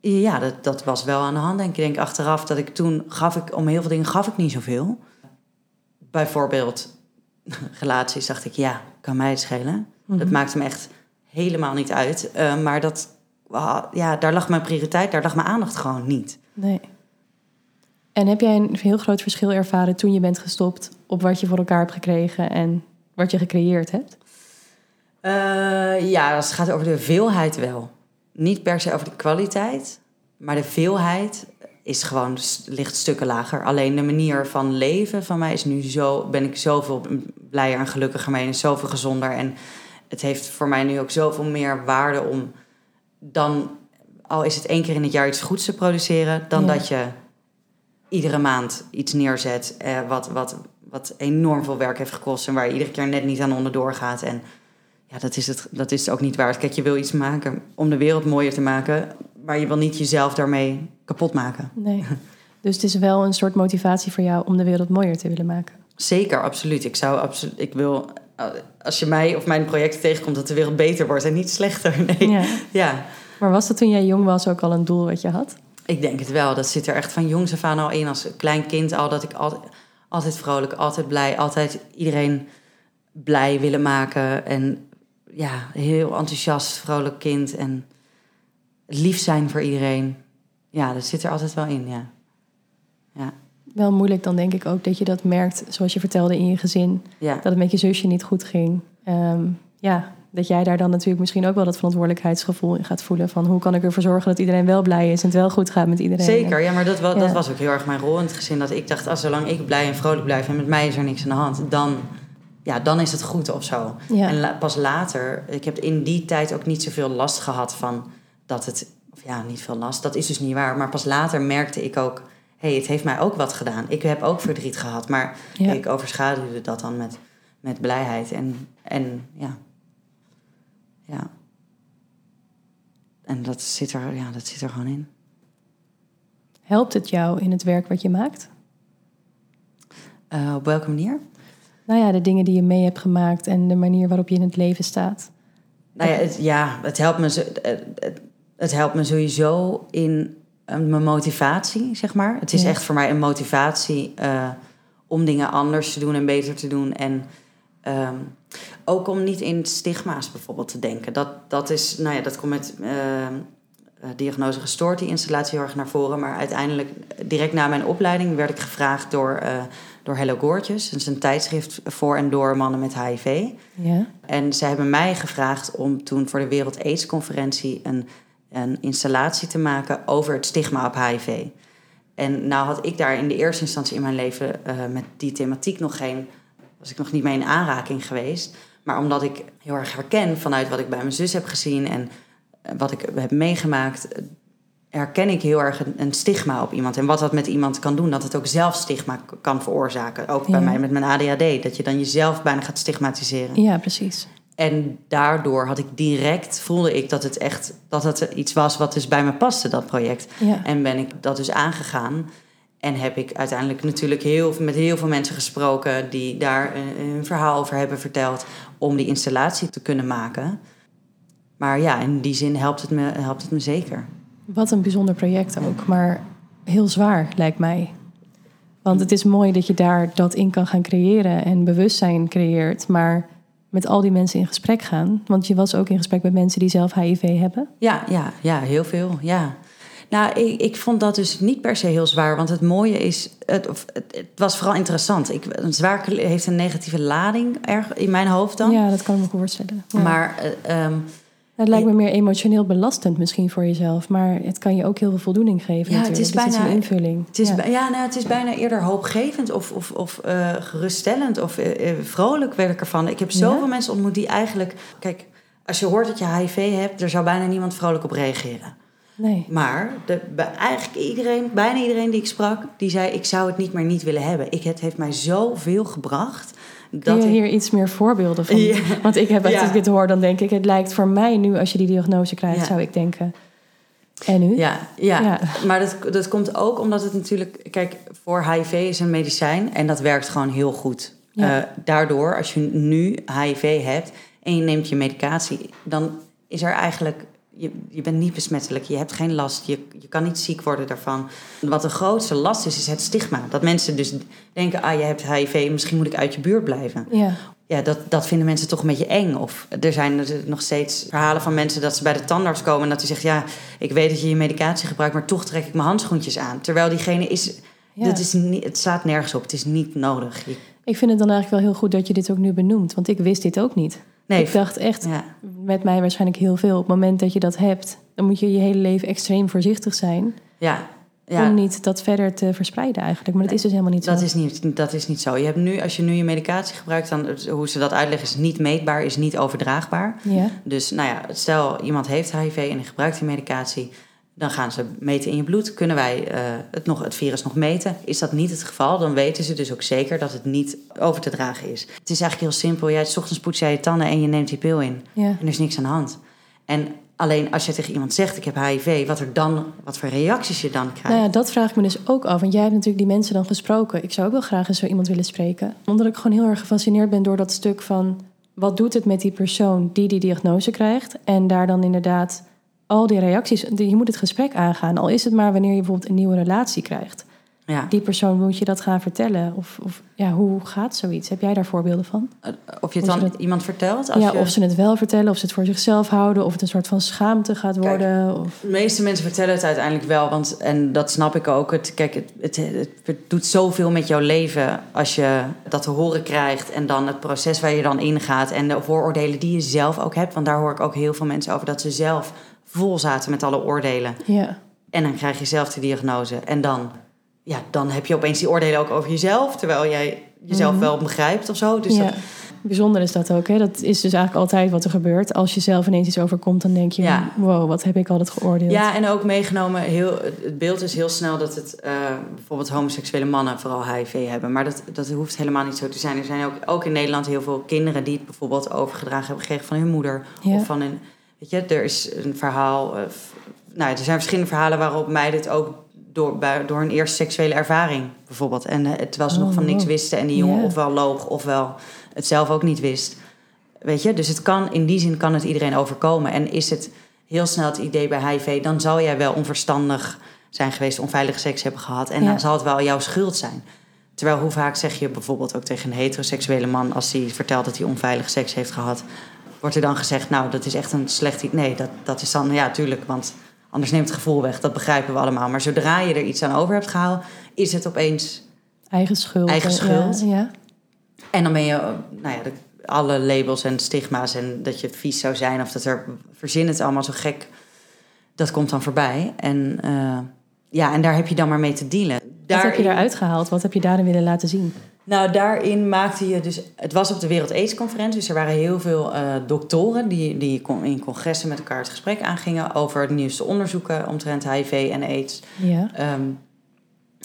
Ja, dat, dat was wel aan de hand. Denk ik denk achteraf dat ik toen gaf ik om heel veel dingen gaf ik niet zoveel. Bijvoorbeeld relaties dacht ik, ja, kan mij het schelen. Dat maakte me echt helemaal niet uit. Eh, maar dat, ja, daar lag mijn prioriteit, daar lag mijn aandacht gewoon niet. Nee. En heb jij een heel groot verschil ervaren toen je bent gestopt... op wat je voor elkaar hebt gekregen en wat je gecreëerd hebt? Eh, ja, als het gaat over de veelheid wel. Niet per se over de kwaliteit, maar de veelheid is gewoon ligt stukken lager. Alleen de manier van leven van mij is nu zo, ben ik zoveel blijer en gelukkiger mee en zoveel gezonder. En het heeft voor mij nu ook zoveel meer waarde om dan, al is het één keer in het jaar iets goeds te produceren, dan Ja. dat je iedere maand iets neerzet eh, wat, wat, wat enorm veel werk heeft gekost en waar je iedere keer net niet aan onderdoor gaat. En ja, dat is, het, dat is het ook niet waard. Kijk, je wil iets maken om de wereld mooier te maken, maar je wil niet jezelf daarmee kapot maken. Nee. Dus het is wel een soort motivatie voor jou om de wereld mooier te willen maken. Zeker, absoluut. Ik zou absoluut, ik wil, als je mij of mijn projecten tegenkomt, dat de wereld beter wordt en niet slechter. Nee. Ja. ja. Maar was dat toen jij jong was ook al een doel wat je had? Ik denk het wel. Dat zit er echt van jongs af aan al in. Als klein kind al. Dat ik altijd, altijd vrolijk, altijd blij. Altijd iedereen blij willen maken. En ja, heel enthousiast, vrolijk kind. En lief zijn voor iedereen. Ja, dat zit er altijd wel in, ja. Ja, Wel moeilijk dan denk ik ook dat je dat merkt, zoals je vertelde in je gezin, ja. dat het met je zusje niet goed ging. Ehm, ja, dat jij daar dan natuurlijk misschien ook wel dat verantwoordelijkheidsgevoel in gaat voelen. Van hoe kan ik ervoor zorgen dat iedereen wel blij is en het wel goed gaat met iedereen. Zeker, ja, maar dat, was, dat was ook heel erg mijn rol in het gezin. Dat ik dacht, als zolang ik blij en vrolijk blijf en met mij is er niks aan de hand, dan, ja, dan is het goed of zo. Ja. En pas later, ik heb in die tijd ook niet zoveel last gehad van dat het, of ja, niet veel last, dat is dus niet waar. Maar pas later merkte ik ook, hey, het heeft mij ook wat gedaan. Ik heb ook verdriet gehad, maar Ja. ik overschaduwde dat dan met, met blijheid. En, en ja, ja. En dat zit, er, ja, dat zit er gewoon in. Helpt het jou in het werk wat je maakt? Eh, op welke manier? Nou ja, de dingen die je mee hebt gemaakt en de manier waarop je in het leven staat. Nou ja, het, ja, het, helpt me, het, het- het helpt me sowieso in eh, mijn motivatie, zeg maar. Het is Ja. echt voor mij een motivatie eh, om dingen anders te doen en beter te doen. En ehm, ook om niet in stigma's bijvoorbeeld te denken. Dat, dat is, nou ja, dat komt met ehm, eh, diagnose gestoord, die installatie heel erg naar voren. Maar uiteindelijk, direct na mijn opleiding, werd ik gevraagd door, eh door Hello Goortjes. Dat is een tijdschrift voor en door mannen met HIV. Ja, En ze hebben mij gevraagd om toen voor de Wereld AIDS Conferentie een, een installatie te maken over het stigma op HIV. En nou had ik daar in de eerste instantie in mijn leven eh, met die thematiek nog geen, was ik nog niet mee in aanraking geweest. Maar omdat ik heel erg herken vanuit wat ik bij mijn zus heb gezien en eh, wat ik heb meegemaakt, eh, herken ik heel erg een, een stigma op iemand. En wat dat met iemand kan doen, dat het ook zelf stigma kan veroorzaken. Ook bij mij met mijn ADHD, dat je dan jezelf bijna gaat stigmatiseren. ja precies. En daardoor had ik direct, voelde ik dat het echt dat het iets was wat dus bij me paste, dat project. Ja. En ben ik dat dus aangegaan. En heb ik uiteindelijk natuurlijk heel, met heel veel mensen gesproken die daar een, een verhaal over hebben verteld om die installatie te kunnen maken. Maar ja, in die zin helpt het me, helpt het me zeker. Wat een bijzonder project ook, maar heel zwaar lijkt mij. Want het is mooi dat je daar dat in kan gaan creëren en bewustzijn creëert, maar met al die mensen in gesprek gaan. Want je was ook in gesprek met mensen die zelf HIV hebben. Ja, ja, ja, heel veel. Ja. Nou, ik, ik vond dat dus niet per se heel zwaar. Want het mooie is, het, het, het was vooral interessant. Ik, een zwaar heeft een negatieve lading erg in mijn hoofd dan. Ja, dat kan ik me voorstellen. Ja. Maar eh, ehm, het lijkt me meer emotioneel belastend misschien voor jezelf, maar het kan je ook heel veel voldoening geven. Ja, natuurlijk. het is Dus bijna- een invulling. het, is, ja. nou, het is bijna eerder hoopgevend of, of, of eh, geruststellend of eh, eh, vrolijk werd ik ervan. Ik heb zoveel Ja? mensen ontmoet die eigenlijk... Kijk, als je hoort dat je HIV hebt, er zou bijna niemand vrolijk op reageren. Nee. Maar de, eigenlijk iedereen, bijna iedereen die ik sprak, die zei: Ik zou het niet meer niet willen hebben. Ik, het heeft mij zoveel gebracht. Kun Dat je ik- hier iets meer voorbeelden van? Ja. Want ik heb, als Ja. ik dit hoor, dan denk ik... het lijkt voor mij nu, als je die diagnose krijgt, Ja. zou ik denken... En nu? Ja, ja. Maar dat, dat komt ook omdat het natuurlijk... Kijk, voor HIV is een medicijn en dat werkt gewoon heel goed. Eh, daardoor, als je nu HIV hebt en je neemt je medicatie... dan is er eigenlijk... Je, je bent niet besmettelijk, je hebt geen last, je, je kan niet ziek worden daarvan. Wat de grootste last is, is het stigma. Dat mensen dus denken, ah, je hebt HIV, misschien moet ik uit je buurt blijven. Ja. Ja, dat, dat vinden mensen toch een beetje eng. Of er zijn er nog steeds verhalen van mensen dat ze bij de tandarts komen en dat hij zegt: Ja, ik weet dat je je medicatie gebruikt, maar toch trek ik mijn handschoentjes aan. Terwijl diegene is. Ja. Dat is niet, het staat nergens op. Het is niet nodig. Ik vind het dan eigenlijk wel heel goed dat je dit ook nu benoemt. Want ik wist dit ook niet. Nee, ik dacht echt, ja, met mij waarschijnlijk heel veel... op het moment dat je dat hebt... dan moet je je hele leven extreem voorzichtig zijn... ja, ja. om niet dat verder te verspreiden eigenlijk. Maar dat is dus helemaal niet zo. Dat is, niet, dat is niet zo. Je hebt nu, als je nu je medicatie gebruikt, dan hoe ze dat uitleggen, is niet meetbaar, is niet overdraagbaar. Ja, Dus nou ja, stel iemand heeft HIV en gebruikt die medicatie, dan gaan ze meten in je bloed. Kunnen wij eh, het, nog, het virus nog meten? Is dat niet het geval, dan weten ze dus ook zeker dat het niet over te dragen is. Het is eigenlijk heel simpel. Jij, 's ochtends poets jij je tanden en je neemt die pil in. ja. En er is niks aan de hand. En alleen als je tegen iemand zegt, ik heb HIV, wat, er dan, wat voor reacties je dan krijgt. Nou ja, dat vraag ik me dus ook af. Want jij hebt natuurlijk die mensen dan gesproken. Ik zou ook wel graag eens zo iemand willen spreken. Omdat ik gewoon heel erg gefascineerd ben door dat stuk van... wat doet het met die persoon die die diagnose krijgt? En daar dan inderdaad al die reacties... die- Je moet het gesprek aangaan. Al is het maar wanneer je bijvoorbeeld een nieuwe relatie krijgt. Ja. Die persoon moet je dat gaan vertellen. Of, of ja, hoe gaat zoiets? Heb jij daar voorbeelden van? Of je het dan dat- iemand vertelt? Als ja, je... of ze het wel vertellen, of ze het voor zichzelf houden, of het een soort van schaamte gaat Kijk, worden. Of... De meeste mensen vertellen het uiteindelijk wel, want en dat snap ik ook. Het, kijk, het, het, het doet zoveel met jouw leven als je dat te horen krijgt en dan het proces waar je dan ingaat en de vooroordelen die je zelf ook hebt. Want daar hoor ik ook heel veel mensen over dat ze zelf vol zaten met alle oordelen. Ja. En dan krijg je zelf de diagnose en dan, ja, dan heb je opeens die oordelen ook over jezelf, terwijl jij jezelf Mhm. wel begrijpt of zo. Dus ja. dat, Bijzonder is dat ook. Hè? Dat is dus eigenlijk altijd wat er gebeurt. Als je zelf ineens iets overkomt, dan denk je... Ja. wow, wat heb ik altijd geoordeeld. Ja, en ook meegenomen, heel, het beeld is heel snel dat het eh, bijvoorbeeld homoseksuele mannen vooral HIV hebben. Maar dat, dat hoeft helemaal niet zo te zijn. Er zijn ook, ook in Nederland heel veel kinderen die het bijvoorbeeld overgedragen hebben gekregen van hun moeder. Ja. Of van een, weet je, er is een verhaal, f- nou, er zijn verschillende verhalen waarop meiden het ook door, bij, door hun eerste seksuele ervaring bijvoorbeeld. En eh, terwijl ze Oh, nog van niks wow. wisten en die jongen Ja. ofwel loog ofwel het zelf ook niet wist. Weet je, dus het kan, in die zin kan het iedereen overkomen. En is het heel snel het idee bij HIV, dan zal jij wel onverstandig zijn geweest, onveilige seks hebben gehad. En Ja. dan zal het wel jouw schuld zijn. Terwijl hoe vaak zeg je bijvoorbeeld ook tegen een heteroseksuele man, als hij vertelt dat hij onveilige seks heeft gehad, wordt er dan gezegd, nou, dat is echt een slecht idee. Nee, dat, dat is dan, ja, tuurlijk, want anders neemt het gevoel weg. Dat begrijpen we allemaal. Maar zodra je er iets aan over hebt gehaald, is het opeens Eigen schuld. Eigen en- schuld. Ja, ja. en dan ben je, eh, nou ja, de, alle labels en stigma's en dat je vies zou zijn of dat er verzin het allemaal zo gek, dat komt dan voorbij. En eh, ja, en daar heb je dan maar mee te dealen. Wat heb je daaruit gehaald? Wat heb je daarin willen laten zien? Nou, daarin maakte je dus. Het was op de Wereld AIDS Conferentie, dus er waren heel veel eh, doktoren die, die in congressen met elkaar het gesprek aangingen over de nieuwste onderzoeken omtrent HIV en AIDS. Ja. Ehm,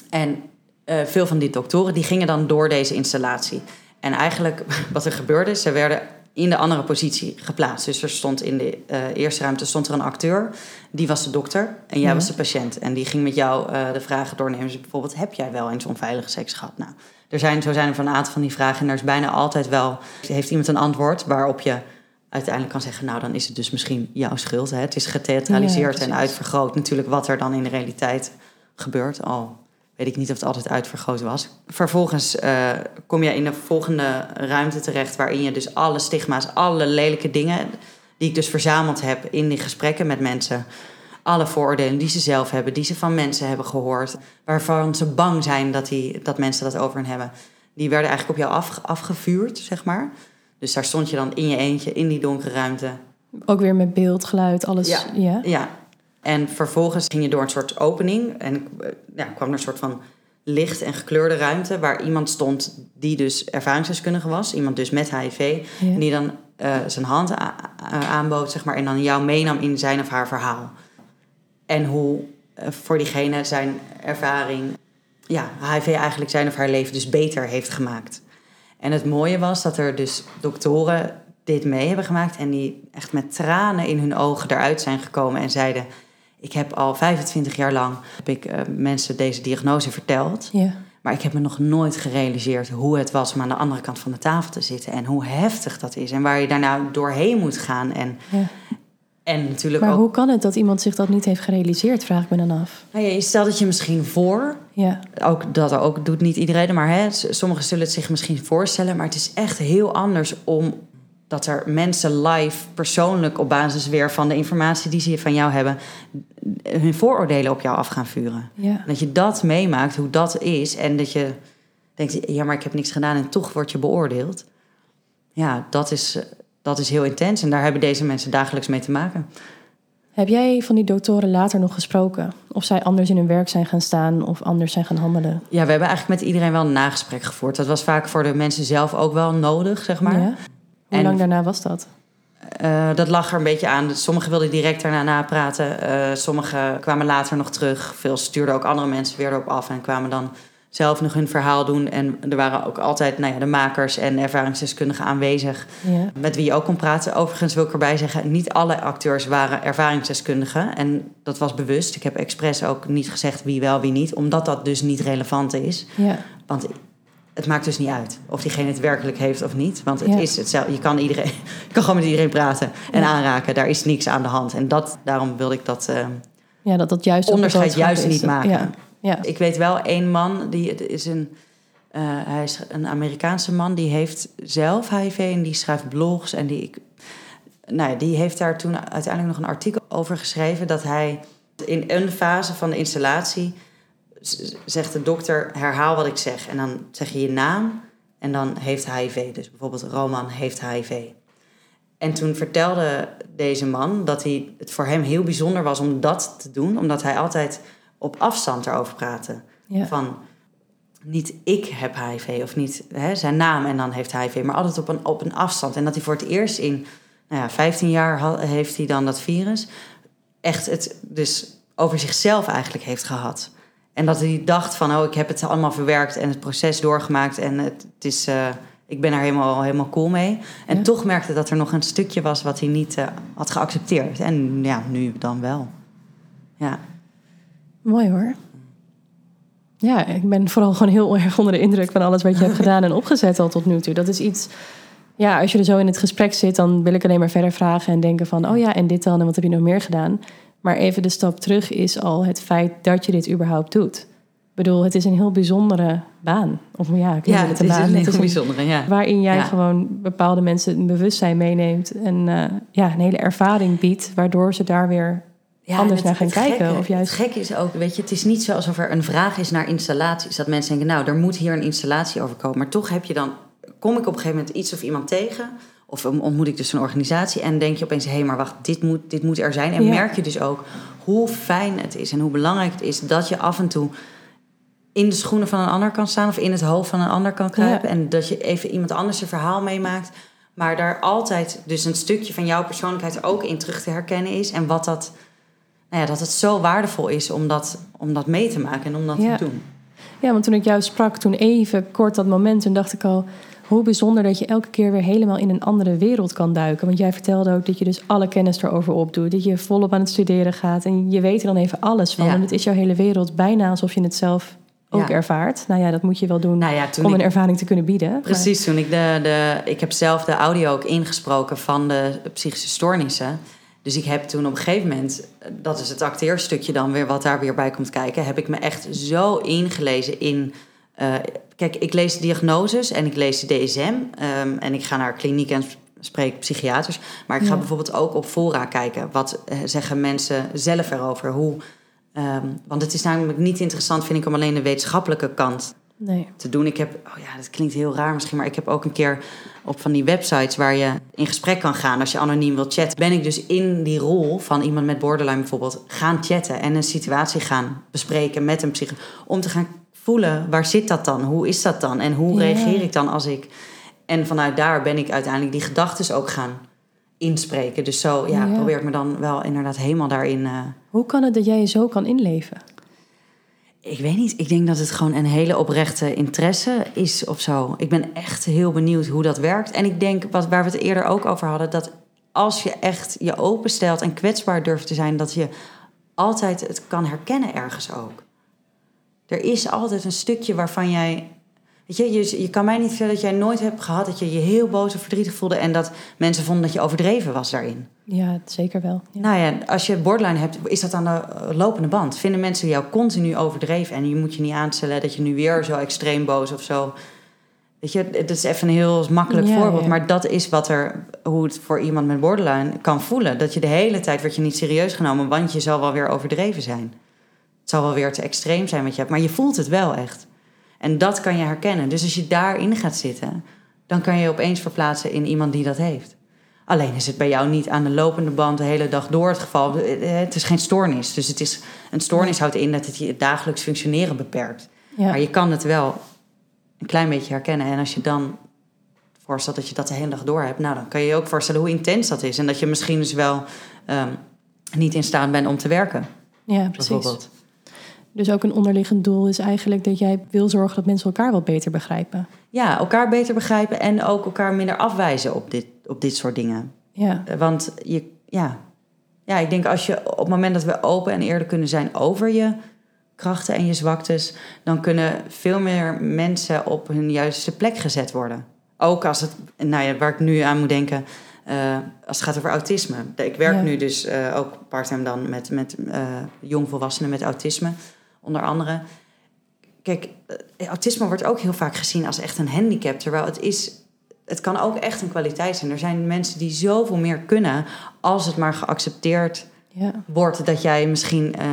en eh, veel van die doktoren die gingen dan door deze installatie. En eigenlijk wat er gebeurde, ze werden in de andere positie geplaatst. Dus er stond in de eh, eerste ruimte stond er een acteur, die was de dokter en jij Ja. was de patiënt. En die ging met jou de vragen doornemen. Dus bijvoorbeeld, heb jij wel eens onveilige seks gehad? Nou, er zijn, zo zijn er van een aantal van die vragen en er is bijna altijd wel, heeft iemand een antwoord waarop je uiteindelijk kan zeggen, nou dan is het dus misschien jouw schuld. Hè? Het is getheatraliseerd Ja, en uitvergroot natuurlijk wat er dan in de realiteit gebeurt. Al weet ik niet of het altijd uitvergroot was. Vervolgens eh, kom je in de volgende ruimte terecht... waarin je dus alle stigma's, alle lelijke dingen... die ik dus verzameld heb in die gesprekken met mensen... alle vooroordelen die ze zelf hebben, die ze van mensen hebben gehoord... waarvan ze bang zijn dat, die, dat mensen dat over hen hebben... die werden eigenlijk op jou af, afgevuurd, zeg maar. Dus daar stond je dan in je eentje in die donkere ruimte... Ook weer met beeld, geluid, alles. Ja. Ja. Ja, en vervolgens ging je door een soort opening en ja, kwam er een soort van licht en gekleurde ruimte waar iemand stond die dus ervaringsdeskundige was, iemand dus met HIV, Ja. en die dan eh, zijn hand aanbood, zeg maar, en dan jou meenam in zijn of haar verhaal. En hoe eh, voor diegene zijn ervaring, ja, HIV eigenlijk zijn of haar leven dus beter heeft gemaakt. En het mooie was dat er dus doktoren dit mee hebben gemaakt en die echt met tranen in hun ogen eruit zijn gekomen en zeiden: Ik heb al 25 jaar lang heb ik, eh, mensen deze diagnose verteld. Ja. Maar ik heb me nog nooit gerealiseerd hoe het was om aan de andere kant van de tafel te zitten. En hoe heftig dat is. En waar je daarna doorheen moet gaan. En, Ja. En natuurlijk Maar ook. hoe kan het dat iemand zich dat niet heeft gerealiseerd, vraag ik me dan af. Nou ja, je stelt het je misschien voor. Ja, Ook dat ook doet niet iedereen. Maar hè, sommigen zullen het zich misschien voorstellen. Maar het is echt heel anders om dat er mensen live, persoonlijk op basis weer van de informatie die ze van jou hebben, hun vooroordelen op jou af gaan vuren. ja. Dat je dat meemaakt, hoe dat is. En dat je denkt, ja, maar ik heb niks gedaan en toch word je beoordeeld. Ja, dat is, eh, dat is heel intens. En daar hebben deze mensen dagelijks mee te maken. Heb jij van die doktoren later nog gesproken? Of zij anders in hun werk zijn gaan staan of anders zijn gaan handelen? Ja, we hebben eigenlijk met iedereen wel een nagesprek gevoerd. Dat was vaak voor de mensen zelf ook wel nodig, zeg maar. Ja? Hoe En- lang daarna was dat? Eh, dat lag er een beetje aan. Sommigen wilden direct daarna napraten. Eh sommigen kwamen later nog terug. Veel stuurden ook andere mensen weer erop af en kwamen dan zelf nog hun verhaal doen. En er waren ook altijd nou ja, de makers en ervaringsdeskundigen aanwezig. Ja. Met wie je ook kon praten. Overigens wil ik erbij zeggen, niet alle acteurs waren ervaringsdeskundigen. En dat was bewust. Ik heb expres ook niet gezegd wie wel, wie niet. Omdat dat dus niet relevant is. Ja. Want het maakt dus niet uit of diegene het werkelijk heeft of niet. Want het Ja. is hetzelfde. Je kan, iedereen, je kan gewoon met iedereen praten en Ja. aanraken. Daar is niks aan de hand. En dat, daarom wilde ik dat eh, ja, dat dat juist onderscheid juist is. niet maken. Ja. Ik weet wel één man, die is een, eh, hij is een Amerikaanse man, die heeft zelf HIV en die schrijft blogs. En die, ik, nou ja, die heeft daar toen uiteindelijk nog een artikel over geschreven dat hij in een fase van de installatie zegt de dokter: herhaal wat ik zeg. En dan zeg je je naam en dan heeft HIV. Dus bijvoorbeeld Roman heeft HIV. En toen vertelde deze man dat hij, het voor hem heel bijzonder was om dat te doen, omdat hij altijd op afstand erover praatte. Ja. Van niet ik heb HIV of niet hè, zijn naam en dan heeft HIV, maar altijd op een, op een afstand. En dat hij voor het eerst in nou ja, 15 jaar heeft hij dan dat virus echt het dus over zichzelf eigenlijk heeft gehad. En dat hij dacht van, oh, ik heb het allemaal verwerkt en het proces doorgemaakt en het, het is, eh, ik ben er helemaal, helemaal cool mee. En Ja. toch merkte dat er nog een stukje was wat hij niet eh, had geaccepteerd. En ja, nu dan wel. Ja. Mooi hoor. Ja, ik ben vooral gewoon heel erg onder de indruk van alles wat je hebt gedaan en opgezet al tot nu toe. Dat is iets. Ja, als je er zo in het gesprek zit, dan wil ik alleen maar verder vragen en denken van, oh ja, en dit dan en wat heb je nog meer gedaan? Maar even de stap terug is al het feit dat je dit überhaupt doet. Ik bedoel, het is een heel bijzondere baan. Of ja, ik Ja, het een is baan. een Het is een- bijzondere, ja. waarin jij Ja. gewoon bepaalde mensen een bewustzijn meeneemt en eh, ja, een hele ervaring biedt, waardoor ze daar weer Ja, anders naar gaan kijken, Gekke, of juist- Het gekke is ook, weet je, het is niet zo alsof er een vraag is naar installaties. Dat mensen denken, nou, er moet hier een installatie over komen. Maar toch heb je dan, kom ik op een gegeven moment iets of iemand tegen... of ontmoet ik dus een organisatie en denk je opeens... hé, maar wacht, dit moet, dit moet er zijn. En Ja. merk je dus ook hoe fijn het is en hoe belangrijk het is... dat je af en toe in de schoenen van een ander kan staan... of in het hoofd van een ander kan kruipen. En dat je even iemand anders een verhaal meemaakt... maar daar altijd dus een stukje van jouw persoonlijkheid er ook in terug te herkennen is... en wat dat nou ja, dat het zo waardevol is om dat, om dat mee te maken en om dat Ja. te doen. Ja, want toen ik jou sprak, toen even kort dat moment, toen dacht ik al, hoe bijzonder dat je elke keer weer helemaal in een andere wereld kan duiken. Want jij vertelde ook dat je dus alle kennis erover opdoet, dat je volop aan het studeren gaat en je weet er dan even alles van. Ja. En het is jouw hele wereld bijna alsof je het zelf ook Ja. ervaart. Nou ja, dat moet je wel doen Nou ja, om ik- een ervaring te kunnen bieden. Maar- Precies, toen ik de, de... Ik heb zelf de audio ook ingesproken van de psychische stoornissen. Dus ik heb toen op een gegeven moment... Dat is het acteerstukje dan weer, wat daar weer bij komt kijken... heb ik me echt zo ingelezen in... eh, kijk, ik lees diagnoses en ik lees de DSM... ehm, en ik ga naar kliniek en spreek psychiaters. Maar ik ga Ja. bijvoorbeeld ook op fora kijken. Wat eh, zeggen mensen zelf erover? Hoe... ehm, want het is namelijk niet interessant, vind ik, om alleen de wetenschappelijke kant Nee. te doen. Ik heb, oh ja, dat klinkt heel raar misschien, maar ik heb ook een keer op van die websites waar je in gesprek kan gaan als je anoniem wilt chatten. Ben ik dus in die rol van iemand met borderline bijvoorbeeld gaan chatten en een situatie gaan bespreken met een psycholoog om te gaan voelen waar zit dat dan? Hoe is dat dan? En hoe reageer ik dan als ik. En vanuit daar ben ik uiteindelijk die gedachten ook gaan inspreken. Dus zo ja, Ja. probeer ik me dan wel inderdaad helemaal daarin. eh, Hoe kan het dat jij je zo kan inleven? Ik weet niet. Ik denk dat het gewoon een hele oprechte interesse is of zo. Ik ben echt heel benieuwd hoe dat werkt. En ik denk, wat, waar we het eerder ook over hadden, dat als je echt je openstelt en kwetsbaar durft te zijn, dat je altijd het kan herkennen ergens ook. Er is altijd een stukje waarvan jij. Weet je, je, je kan mij niet vertellen dat jij nooit hebt gehad dat je je heel boos of verdrietig voelde en dat mensen vonden dat je overdreven was daarin. Ja, zeker wel. Ja. Nou ja, als je borderline hebt, is dat aan de eh, lopende band. Vinden mensen jou continu overdreven en je moet je niet aanstellen dat je nu weer zo extreem boos of zo. Weet je, dat is even een heel makkelijk Ja, voorbeeld, ja. maar dat is wat er, hoe het voor iemand met borderline kan voelen. Dat je de hele tijd wordt je niet serieus genomen, want je zal wel weer overdreven zijn. Het zal wel weer te extreem zijn wat je hebt, maar je voelt het wel echt. En dat kan je herkennen. Dus als je daarin gaat zitten, dan kan je je opeens verplaatsen in iemand die dat heeft. Alleen is het bij jou niet aan de lopende band de hele dag door het geval. Eh, Het is geen stoornis. Dus het is, een stoornis houdt in dat het je dagelijks functioneren beperkt. Ja. Maar je kan het wel een klein beetje herkennen. En als je dan voorstelt dat je dat de hele dag door hebt... nou, dan kan je je ook voorstellen hoe intens dat is. En dat je misschien dus wel ehm, niet in staat bent om te werken, ja, precies. bijvoorbeeld. Dus ook een onderliggend doel is eigenlijk dat jij wil zorgen dat mensen elkaar wat beter begrijpen. Ja, elkaar beter begrijpen en ook elkaar minder afwijzen op dit, op dit soort dingen. Ja, Eh, Want je, ja. ja, ik denk als je op het moment dat we open en eerlijk kunnen zijn over je krachten en je zwaktes, dan kunnen veel meer mensen op hun juiste plek gezet worden. Ook als het, nou ja, waar ik nu aan moet denken, eh, als het gaat over autisme. Ik werk Ja. nu dus eh, ook parttime dan met, met eh, jongvolwassenen met autisme. Onder andere. Kijk, eh, autisme wordt ook heel vaak gezien als echt een handicap. Terwijl het is. Het kan ook echt een kwaliteit zijn. Er zijn mensen die zoveel meer kunnen als het maar geaccepteerd Ja. wordt dat jij misschien eh,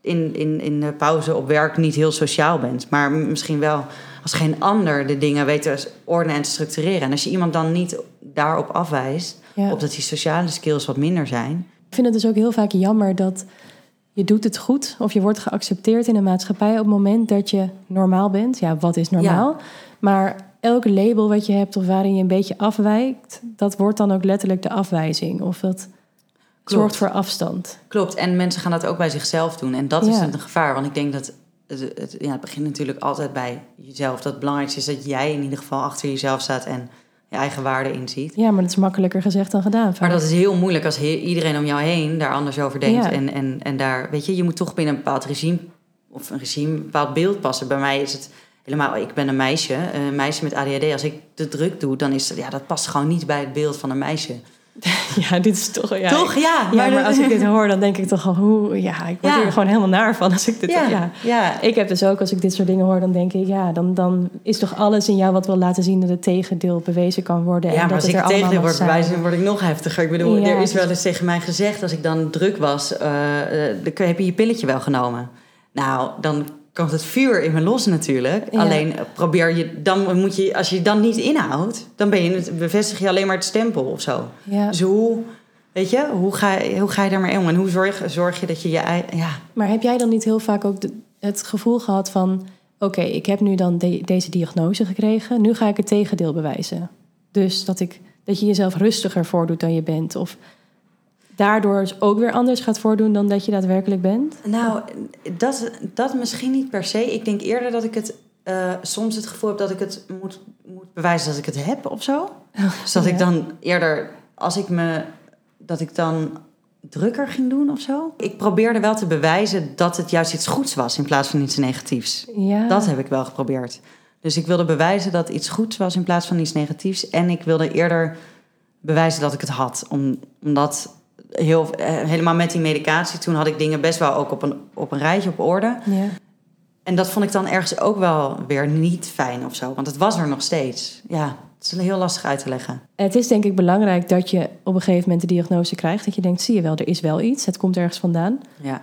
in, in, in de pauze op werk niet heel sociaal bent. Maar misschien wel als geen ander de dingen weet te ordenen en te structureren. En als je iemand dan niet daarop afwijst, Ja. op dat die sociale skills wat minder zijn. Ik vind het dus ook heel vaak jammer dat je doet het goed of je wordt geaccepteerd in een maatschappij op het moment dat je normaal bent. Ja, wat is normaal? Maar elke label wat je hebt of waarin je een beetje afwijkt, dat wordt dan ook letterlijk de afwijzing. Of dat zorgt voor afstand. Klopt, en mensen gaan dat ook bij zichzelf doen. En dat is Ja. een gevaar, want ik denk dat het, het, ja, het begint natuurlijk altijd bij jezelf. Dat het belangrijkste is dat jij in ieder geval achter jezelf staat en je eigen waarde inziet. Ja, maar dat is makkelijker gezegd dan gedaan. vaak. Maar dat is heel moeilijk als he- iedereen om jou heen daar anders over denkt. Ja. En, en, en daar, weet je, je moet toch binnen een bepaald regime of een regime, een bepaald beeld passen. Bij mij is het helemaal, ik ben een meisje, een meisje met ADHD. Als ik te druk doe, dan is het, ja, dat past gewoon niet bij het beeld van een meisje. Ja, dit is toch... Ja, toch? Ja, Ja, maar, als ik dit hoor, dan denk ik toch al... Hoe, ja, ik word Ja. hier gewoon helemaal naar van als ik dit... ja, ja. ja. Ik heb dus ook, als ik dit soort dingen hoor, dan denk ik... ja, dan, dan is toch alles in jou wat wil laten zien... dat het tegendeel bewezen kan worden. Ja, en maar dat als het ik er tegen allemaal dit mag word bewijzen, word ik nog heftiger. Ik bedoel, er is wel eens tegen mij gezegd... als ik dan druk was, eh, eh, heb je je pilletje wel genomen. Nou, dan komt het vuur in me los natuurlijk. Ja. Alleen eh, probeer je, dan moet je, als je dan niet inhoudt... dan ben je bevestig je alleen maar het stempel of zo. Ja. Dus hoe, weet je, hoe ga, je- hoe ga je daarmee om? En hoe zorg, zorg je dat je je eigen... Ja, Maar heb jij dan niet heel vaak ook de- het gevoel gehad van... oké, ik heb nu dan de- deze diagnose gekregen... nu ga ik het tegendeel bewijzen. Dus dat, ik, dat je jezelf rustiger voordoet dan je bent... of daardoor dus ook weer anders gaat voordoen dan dat je daadwerkelijk bent? Nou, dat, dat misschien niet per se. Ik denk eerder dat ik het eh, soms het gevoel heb dat ik het moet, moet bewijzen dat ik het heb of zo. Dus dat Ja. ik dan eerder, als ik me, dat ik dan drukker ging doen of zo. Ik probeerde wel te bewijzen dat het juist iets goeds was in plaats van iets negatiefs. Ja. Dat heb ik wel geprobeerd. Dus ik wilde bewijzen dat iets goeds was in plaats van iets negatiefs. En ik wilde eerder bewijzen dat ik het had. Om, omdat heel, eh, helemaal met die medicatie, toen had ik dingen best wel ook op een, op een rijtje op orde. Ja. En dat vond ik dan ergens ook wel weer niet fijn of zo. Want het was er nog steeds. Ja, het is heel lastig uit te leggen. Het is denk ik belangrijk dat je op een gegeven moment de diagnose krijgt. Dat je denkt, zie je wel, er is wel iets. Het komt ergens vandaan. Ja.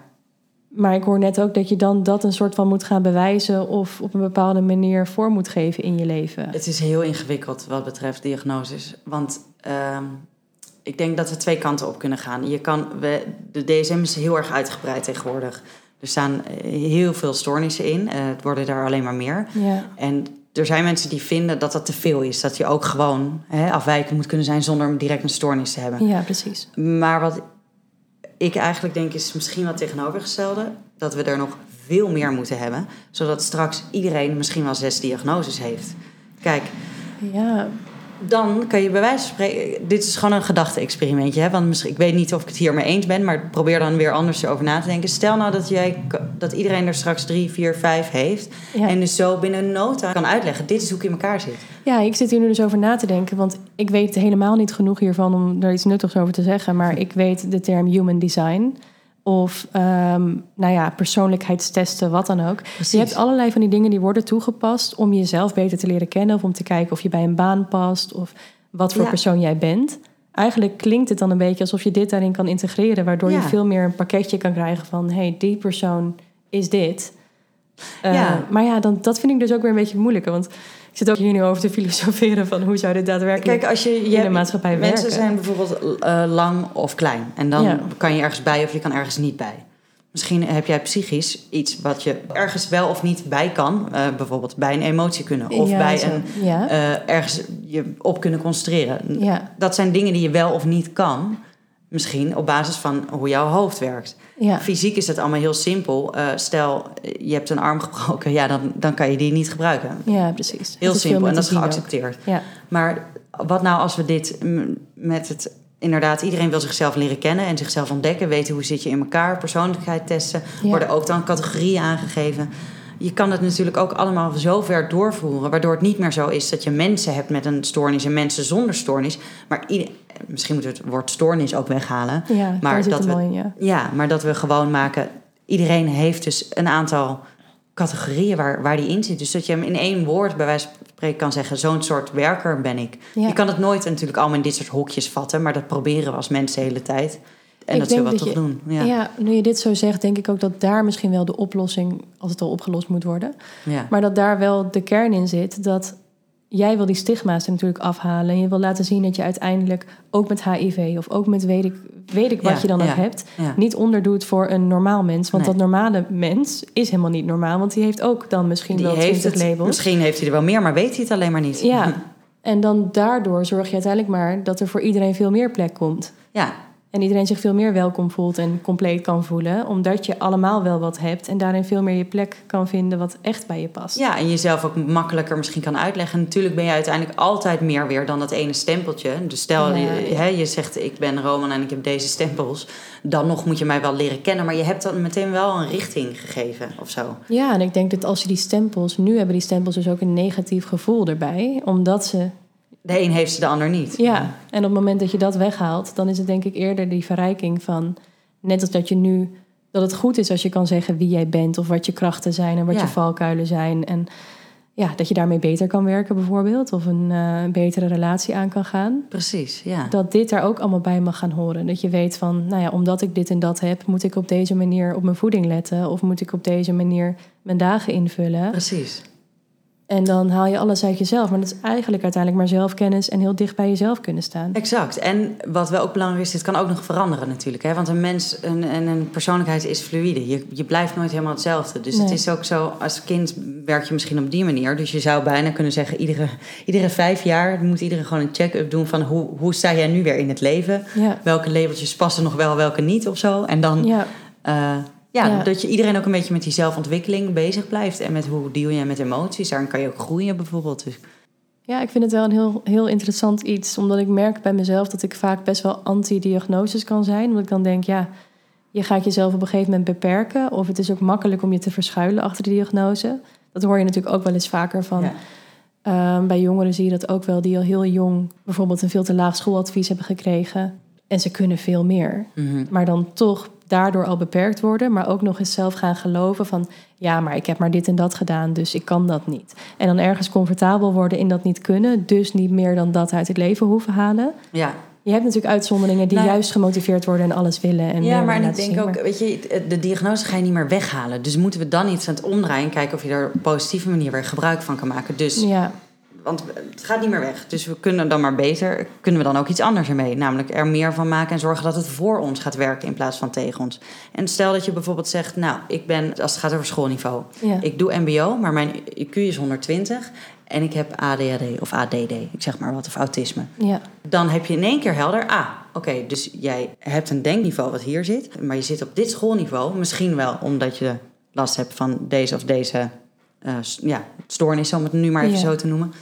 Maar ik hoor net ook dat je dan dat een soort van moet gaan bewijzen... of op een bepaalde manier vorm moet geven in je leven. Het is heel ingewikkeld wat betreft diagnoses. Want ehm, ik denk dat we twee kanten op kunnen gaan. Je kan, we, de DSM is heel erg uitgebreid tegenwoordig. Er staan eh, heel veel stoornissen in. Eh, het worden er alleen maar meer. Ja, En er zijn mensen die vinden dat dat te veel is. Dat je ook gewoon hè, afwijkend moet kunnen zijn zonder direct een stoornis te hebben. ja precies. Maar wat ik eigenlijk denk is misschien wat tegenovergestelde. Dat we er nog veel meer moeten hebben. Zodat straks iedereen misschien wel zes diagnoses heeft. Kijk, Ja, dan kan je bij wijze van spreken... Dit is gewoon een gedachte-experimentje. Want misschien, ik weet niet of ik het hiermee eens ben... maar probeer dan weer anders over na te denken. Stel nou dat, jij, dat iedereen er straks drie, vier, vijf heeft... Ja. en dus zo binnen een nota kan uitleggen... dit is hoe ik in elkaar zit. ja, ik zit hier nu dus over na te denken. Want ik weet helemaal niet genoeg hiervan om daar iets nuttigs over te zeggen. Maar ik weet de term human design... Of ehm, nou ja, persoonlijkheidstesten, wat dan ook. Precies. Je hebt allerlei van die dingen die worden toegepast om jezelf beter te leren kennen. Of om te kijken of je bij een baan past. Of wat voor Ja. persoon jij bent. Eigenlijk klinkt het dan een beetje alsof je dit daarin kan integreren. Waardoor je veel meer een pakketje kan krijgen van... hé, hey, die persoon is dit. Eh, Ja. Maar ja, dan, dat vind ik dus ook weer een beetje moeilijker. Want ik zit ook hier nu over te filosoferen van hoe zou dit daadwerkelijk... Kijk, als je, je in de maatschappij Mensen werken. zijn bijvoorbeeld eh, lang of klein. En dan Ja. kan je ergens bij of je kan ergens niet bij. Misschien heb jij psychisch iets wat je ergens wel of niet bij kan. Eh, bijvoorbeeld bij een emotie kunnen. Of Ja, bij zo. een, Ja. eh, ergens je op kunnen concentreren. Dat zijn dingen die je wel of niet kan. Misschien op basis van hoe jouw hoofd werkt. ja. Fysiek is het allemaal heel simpel. Eh, stel, je hebt een arm gebroken. Ja, dan, dan kan je die niet gebruiken. ja, precies. Heel simpel en dat is geaccepteerd. Ja. Maar wat nou als we dit met het... Inderdaad, iedereen wil zichzelf leren kennen en zichzelf ontdekken. Weten hoe zit je in elkaar, persoonlijkheid testen. Ja. Worden ook dan categorieën aangegeven. Je kan het natuurlijk ook allemaal zo ver doorvoeren... waardoor het niet meer zo is dat je mensen hebt met een stoornis... en mensen zonder stoornis. Maar ieder- misschien moeten we het woord stoornis ook weghalen. Ja, Maar dat we- in, ja. Ja, maar dat we gewoon maken... iedereen heeft dus een aantal categorieën waar, waar die in zit. Dus dat je hem in één woord bij wijze van spreken kan zeggen... zo'n soort werker ben ik. Ja. Je kan het nooit natuurlijk allemaal in dit soort hokjes vatten... maar dat proberen we als mensen de hele tijd. En Ik dat zullen we denk toch dat doen. Ja. Ja. nu je dit zo zegt, denk ik ook dat daar misschien wel de oplossing, als het al opgelost moet worden, Ja. maar dat daar wel de kern in zit dat jij wil die stigma's er natuurlijk afhalen en je wil laten zien dat je uiteindelijk ook met HIV of ook met weet ik, weet ik wat Ja, je dan ook ja, hebt, ja. niet onderdoet voor een normaal mens. Want Nee. dat normale mens is helemaal niet normaal, want die heeft ook dan misschien Die wel heeft 20 het, labels. misschien heeft hij er wel meer, maar weet hij het alleen maar niet. Ja, en dan daardoor zorg je uiteindelijk maar dat er voor iedereen veel meer plek komt. Ja, En iedereen zich veel meer welkom voelt en compleet kan voelen. Omdat je allemaal wel wat hebt en daarin veel meer je plek kan vinden wat echt bij je past. Ja, en jezelf ook makkelijker misschien kan uitleggen. Natuurlijk ben je uiteindelijk altijd meer weer dan dat ene stempeltje. Dus stel, Ja. je, hè, je zegt ik ben Roman en ik heb deze stempels. Dan nog moet je mij wel leren kennen. Maar je hebt dan meteen wel een richting gegeven of zo. Ja, en ik denk dat als je die stempels... Nu hebben die stempels dus ook een negatief gevoel erbij. Omdat ze... De een heeft ze, de ander niet. Ja, en op het moment dat je dat weghaalt... dan is het denk ik eerder die verrijking van... Net als dat je nu... Dat het goed is als je kan zeggen wie jij bent... of wat je krachten zijn en wat Ja. je valkuilen zijn. En ja, dat je daarmee beter kan werken bijvoorbeeld. Of een eh, betere relatie aan kan gaan. Precies, ja. dat dit daar ook allemaal bij mag gaan horen. Dat je weet van, nou ja, omdat ik dit en dat heb, moet ik op deze manier op mijn voeding letten. Of moet ik op deze manier mijn dagen invullen. Precies. En dan haal je alles uit jezelf. Maar dat is eigenlijk uiteindelijk maar zelfkennis en heel dicht bij jezelf kunnen staan. Exact. En wat wel ook belangrijk is, dit kan ook nog veranderen natuurlijk. Hè? Want een mens en een, een persoonlijkheid is fluïde. Je, je blijft nooit helemaal hetzelfde. Dus het is ook zo, als kind werk je misschien op die manier. Dus je zou bijna kunnen zeggen, iedere, iedere vijf jaar moet iedereen gewoon een check-up doen van hoe, hoe sta jij nu weer in het leven? Ja, Welke labeltjes passen nog wel, welke niet of zo. En dan ja, eh, ja, Ja. dat je iedereen ook een beetje met die zelfontwikkeling bezig blijft. En met hoe deal je met emoties. Daarin kan je ook groeien bijvoorbeeld. Dus, ja, ik vind het wel een heel, heel interessant iets. Omdat ik merk bij mezelf dat ik vaak best wel anti-diagnoses kan zijn. Omdat ik dan denk, ja, je gaat jezelf op een gegeven moment beperken. Of het is ook makkelijk om je te verschuilen achter de diagnose. Dat hoor je natuurlijk ook wel eens vaker van... ja. Ehm, bij jongeren zie je dat ook wel, die al heel jong bijvoorbeeld een veel te laag schooladvies hebben gekregen. En ze kunnen veel meer. Mhm. Maar dan toch daardoor al beperkt worden, maar ook nog eens zelf gaan geloven van ja, maar ik heb maar dit en dat gedaan, dus ik kan dat niet. En dan ergens comfortabel worden in dat niet kunnen, dus niet meer dan dat uit het leven hoeven halen. ja. Je hebt natuurlijk uitzonderingen die Nou, juist gemotiveerd worden en alles willen. En ja, meer maar en ik denk zien, ook, maar- weet je, de diagnose ga je niet meer weghalen. Dus moeten we dan iets aan het omdraaien en kijken of je er op een positieve manier weer gebruik van kan maken. Dus, Ja, want het gaat niet meer weg. Dus we kunnen dan maar beter, kunnen we dan ook iets anders ermee. Namelijk er meer van maken en zorgen dat het voor ons gaat werken in plaats van tegen ons. En stel dat je bijvoorbeeld zegt, nou, ik ben, als het gaat over schoolniveau. ja. Ik doe MBO, maar mijn IQ is 120 en ik heb ADHD of ADD, ik zeg maar wat, of autisme. ja, Dan heb je in één keer helder, ah, oké, dus jij hebt een denkniveau wat hier zit, maar je zit op dit schoolniveau, misschien wel omdat je last hebt van deze of deze eh, ja, stoornis, om het nu maar even Ja. zo te noemen.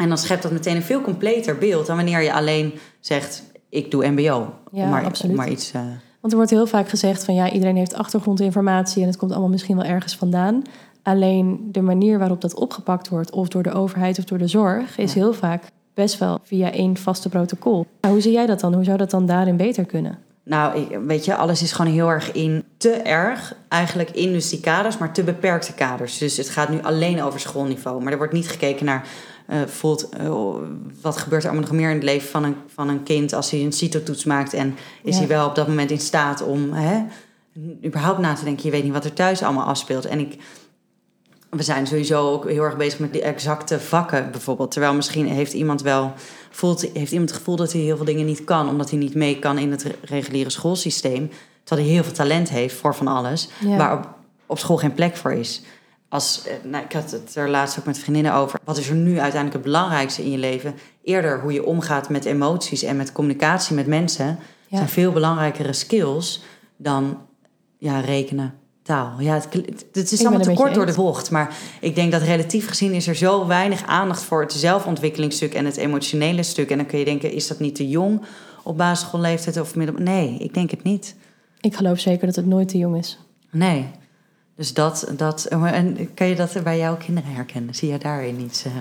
En dan schept dat meteen een veel completer beeld dan wanneer je alleen zegt, ik doe MBO. Ja, maar, absoluut. maar iets. eh, Want er wordt heel vaak gezegd van ja, iedereen heeft achtergrondinformatie en het komt allemaal misschien wel ergens vandaan. Alleen de manier waarop dat opgepakt wordt, of door de overheid of door de zorg, is Ja. heel vaak best wel via één vaste protocol. Hoe zie jij dat dan? Hoe zou dat dan daarin beter kunnen? Nou, weet je, alles is gewoon heel erg in te erg. Eigenlijk in dus die kaders, maar te beperkte kaders. Dus het gaat nu alleen over schoolniveau. Maar er wordt niet gekeken naar. Eh, voelt, eh, wat gebeurt er allemaal nog meer in het leven van een, van een kind als hij een CITO-toets maakt? En is Ja. hij wel op dat moment in staat om hè, überhaupt na te denken? Je weet niet wat er thuis allemaal afspeelt. En ik, we zijn sowieso ook heel erg bezig met die exacte vakken bijvoorbeeld. Terwijl misschien heeft iemand wel voelt, heeft iemand het gevoel dat hij heel veel dingen niet kan, omdat hij niet mee kan in het re- reguliere schoolsysteem. Terwijl hij heel veel talent heeft voor van alles, Ja. waar op, op school geen plek voor is. Als, eh, nou, ik had het er laatst ook met vriendinnen over. Wat is er nu uiteindelijk het belangrijkste in je leven? Eerder hoe je omgaat met emoties en met communicatie met mensen. Ja. zijn veel belangrijkere skills dan ja, rekenen, taal. Ja, het, het, is allemaal te kort door de bocht. Maar ik denk dat relatief gezien is er zo weinig aandacht voor het zelfontwikkelingsstuk en het emotionele stuk. En dan kun je denken, is dat niet te jong op basisschoolleeftijd of middel? Nee, ik denk het niet. Ik geloof zeker dat het nooit te jong is. Nee. Dus dat, dat en kan je dat bij jouw kinderen herkennen? Zie je daarin iets? eh?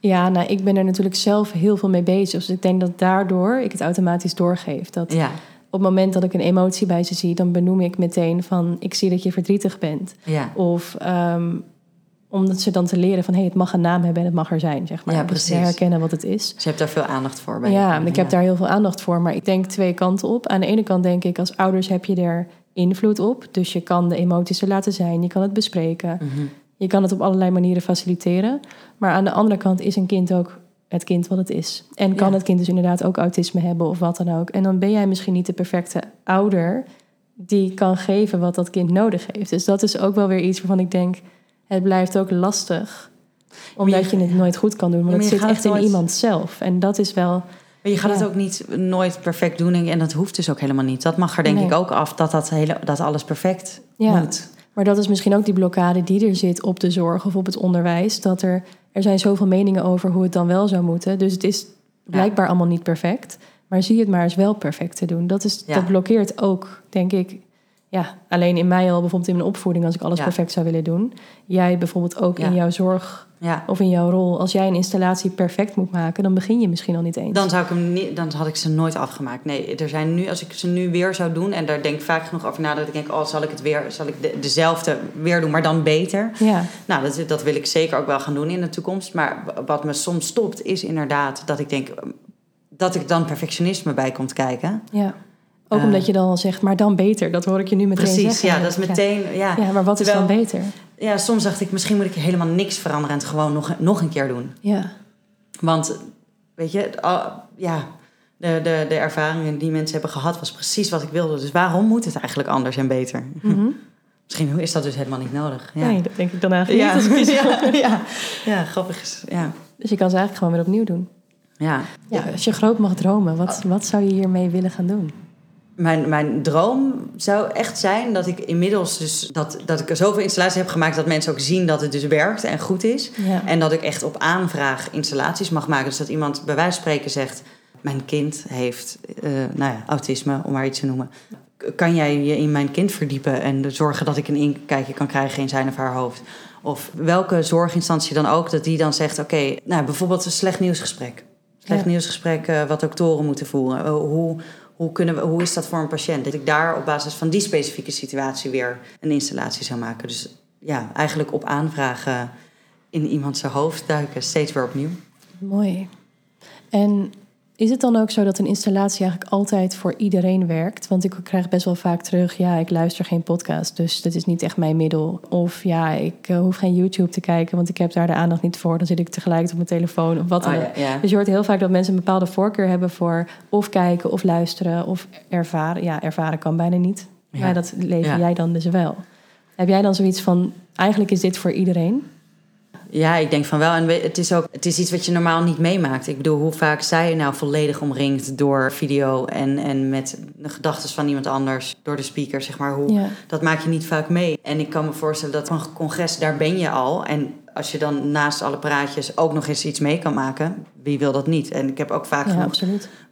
Ja, nou, ik ben er natuurlijk zelf heel veel mee bezig. Dus ik denk dat daardoor ik het automatisch doorgeef. Dat ja, op het moment dat ik een emotie bij ze zie, dan benoem ik meteen van ik zie dat je verdrietig bent. Ja. Of ehm, omdat ze dan te leren van hé, hey, het mag een naam hebben en het mag er zijn, zeg maar. Ja, Dus precies. ze herkennen wat het is. Dus je hebt daar veel aandacht voor bij. Ja, ik heb Ja. daar heel veel aandacht voor. Maar ik denk twee kanten op. Aan de ene kant denk ik, als ouders heb je er invloed op. Dus je kan de emoties er laten zijn. Je kan het bespreken. Mhm. Je kan het op allerlei manieren faciliteren. Maar aan de andere kant is een kind ook het kind wat het is. En kan Ja. het kind dus inderdaad ook autisme hebben of wat dan ook. En dan ben jij misschien niet de perfecte ouder die kan geven wat dat kind nodig heeft. Dus dat is ook wel weer iets waarvan ik denk, het blijft ook lastig. Omdat je- je het nooit goed kan doen. Want het zit echt in iemand zelf. En dat is wel... Maar je gaat Ja. het ook niet, nooit perfect doen en dat hoeft dus ook helemaal niet. Dat mag er denk Nee. ik ook af, dat, dat, hele, dat alles perfect Ja. moet. Maar dat is misschien ook die blokkade die er zit op de zorg of op het onderwijs. Dat er, er zijn zoveel meningen over hoe het dan wel zou moeten. Dus het is blijkbaar allemaal niet perfect. Maar zie het maar eens wel perfect te doen. Dat, is, dat blokkeert ook, denk ik. Ja, alleen in mij al bijvoorbeeld in mijn opvoeding, als ik alles Ja. perfect zou willen doen. Jij bijvoorbeeld ook Ja. in jouw zorg Ja. of in jouw rol. Als jij een installatie perfect moet maken, dan begin je misschien al niet eens. Dan, zou ik hem niet, dan had ik ze nooit afgemaakt. Nee, er zijn nu, als ik ze nu weer zou doen, en daar denk ik vaak genoeg over na, dat ik denk, oh, zal ik het weer, zal ik de- dezelfde weer doen, maar dan beter. Ja, Nou, dat, dat wil ik zeker ook wel gaan doen in de toekomst. Maar wat me soms stopt, is inderdaad dat ik denk dat ik dan perfectionisme bij komt kijken. ja. Ook Eh. omdat je dan al zegt, maar dan beter. Dat hoor ik je nu meteen Precies, zeggen. ja, dat is meteen. Ja, Ja, maar wat is dan beter? ja, soms dacht ik, misschien moet ik helemaal niks veranderen en het gewoon nog, nog een keer doen. Ja, Want, weet je, ja, de, de, de ervaringen die mensen hebben gehad was precies wat ik wilde. Dus waarom moet het eigenlijk anders en beter? Mhm. Misschien is dat dus helemaal niet nodig. Ja, Nee, dat denk ik dan eigenlijk ja. niet. Als ik ja, ja. ja, grappig is. Ja. Dus je kan ze eigenlijk gewoon weer opnieuw doen. ja. Ja, als je groot mag dromen, wat, wat zou je hiermee willen gaan doen? Mijn, mijn droom zou echt zijn dat ik inmiddels dus dat, dat ik zoveel installaties heb gemaakt dat mensen ook zien dat het dus werkt en goed is. Ja. En dat ik echt op aanvraag installaties mag maken. Dus dat iemand bij wijze van spreken zegt: Mijn kind heeft eh, nou ja, autisme, om maar iets te noemen. Kan jij je in mijn kind verdiepen en zorgen dat ik een inkijkje kan krijgen in zijn of haar hoofd? Of welke zorginstantie dan ook, dat die dan zegt: Oké, nou bijvoorbeeld een slecht nieuwsgesprek. Slecht Ja. nieuwsgesprek eh, wat doktoren moeten voeren. Eh, hoe, hoe, kunnen we, hoe is dat voor een patiënt? Dat ik daar op basis van die specifieke situatie weer een installatie zou maken. Dus ja, eigenlijk op aanvragen in iemand zijn hoofd duiken, steeds weer opnieuw. Mooi. En is het dan ook zo dat een installatie eigenlijk altijd voor iedereen werkt? Want ik krijg best wel vaak terug, ja, ik luister geen podcast, dus dat is niet echt mijn middel. Of ja, ik eh, hoef geen YouTube te kijken, want ik heb daar de aandacht niet voor. Dan zit ik tegelijk op mijn telefoon of wat dan Oh, ja, ja. Dus je hoort heel vaak dat mensen een bepaalde voorkeur hebben voor of kijken of luisteren of ervaren. Ja, ervaren kan bijna niet. Ja. Maar dat lever jij dan dus wel. Heb jij dan zoiets van, eigenlijk is dit voor iedereen? Ja, ik denk van wel. En het is ook het is iets wat je normaal niet meemaakt. Ik bedoel, hoe vaak je nou volledig omringd door video en, en met de gedachten van iemand anders, door de speaker, zeg maar. Hoe, Ja. Dat maak je niet vaak mee. En ik kan me voorstellen dat van congres, daar ben je al. En als je dan naast alle praatjes ook nog eens iets mee kan maken, wie wil dat niet? En ik heb ook vaak Ja,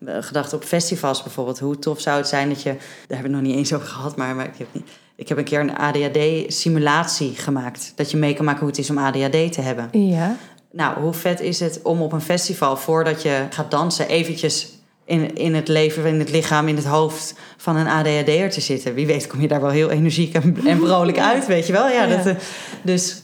eh, gedacht op festivals bijvoorbeeld. Hoe tof zou het zijn dat je... Daar hebben we het nog niet eens over gehad, maar, maar ik, heb niet, ik heb een keer een ADHD-simulatie gemaakt. Dat je mee kan maken hoe het is om ADHD te hebben. Ja, Nou, hoe vet is het om op een festival, voordat je gaat dansen, eventjes in, in het leven, in het lichaam, in het hoofd van een ADHD'er te zitten. Wie weet kom je daar wel heel energiek en, en vrolijk uit, weet je wel? Ja, Ja. Dat, eh, dus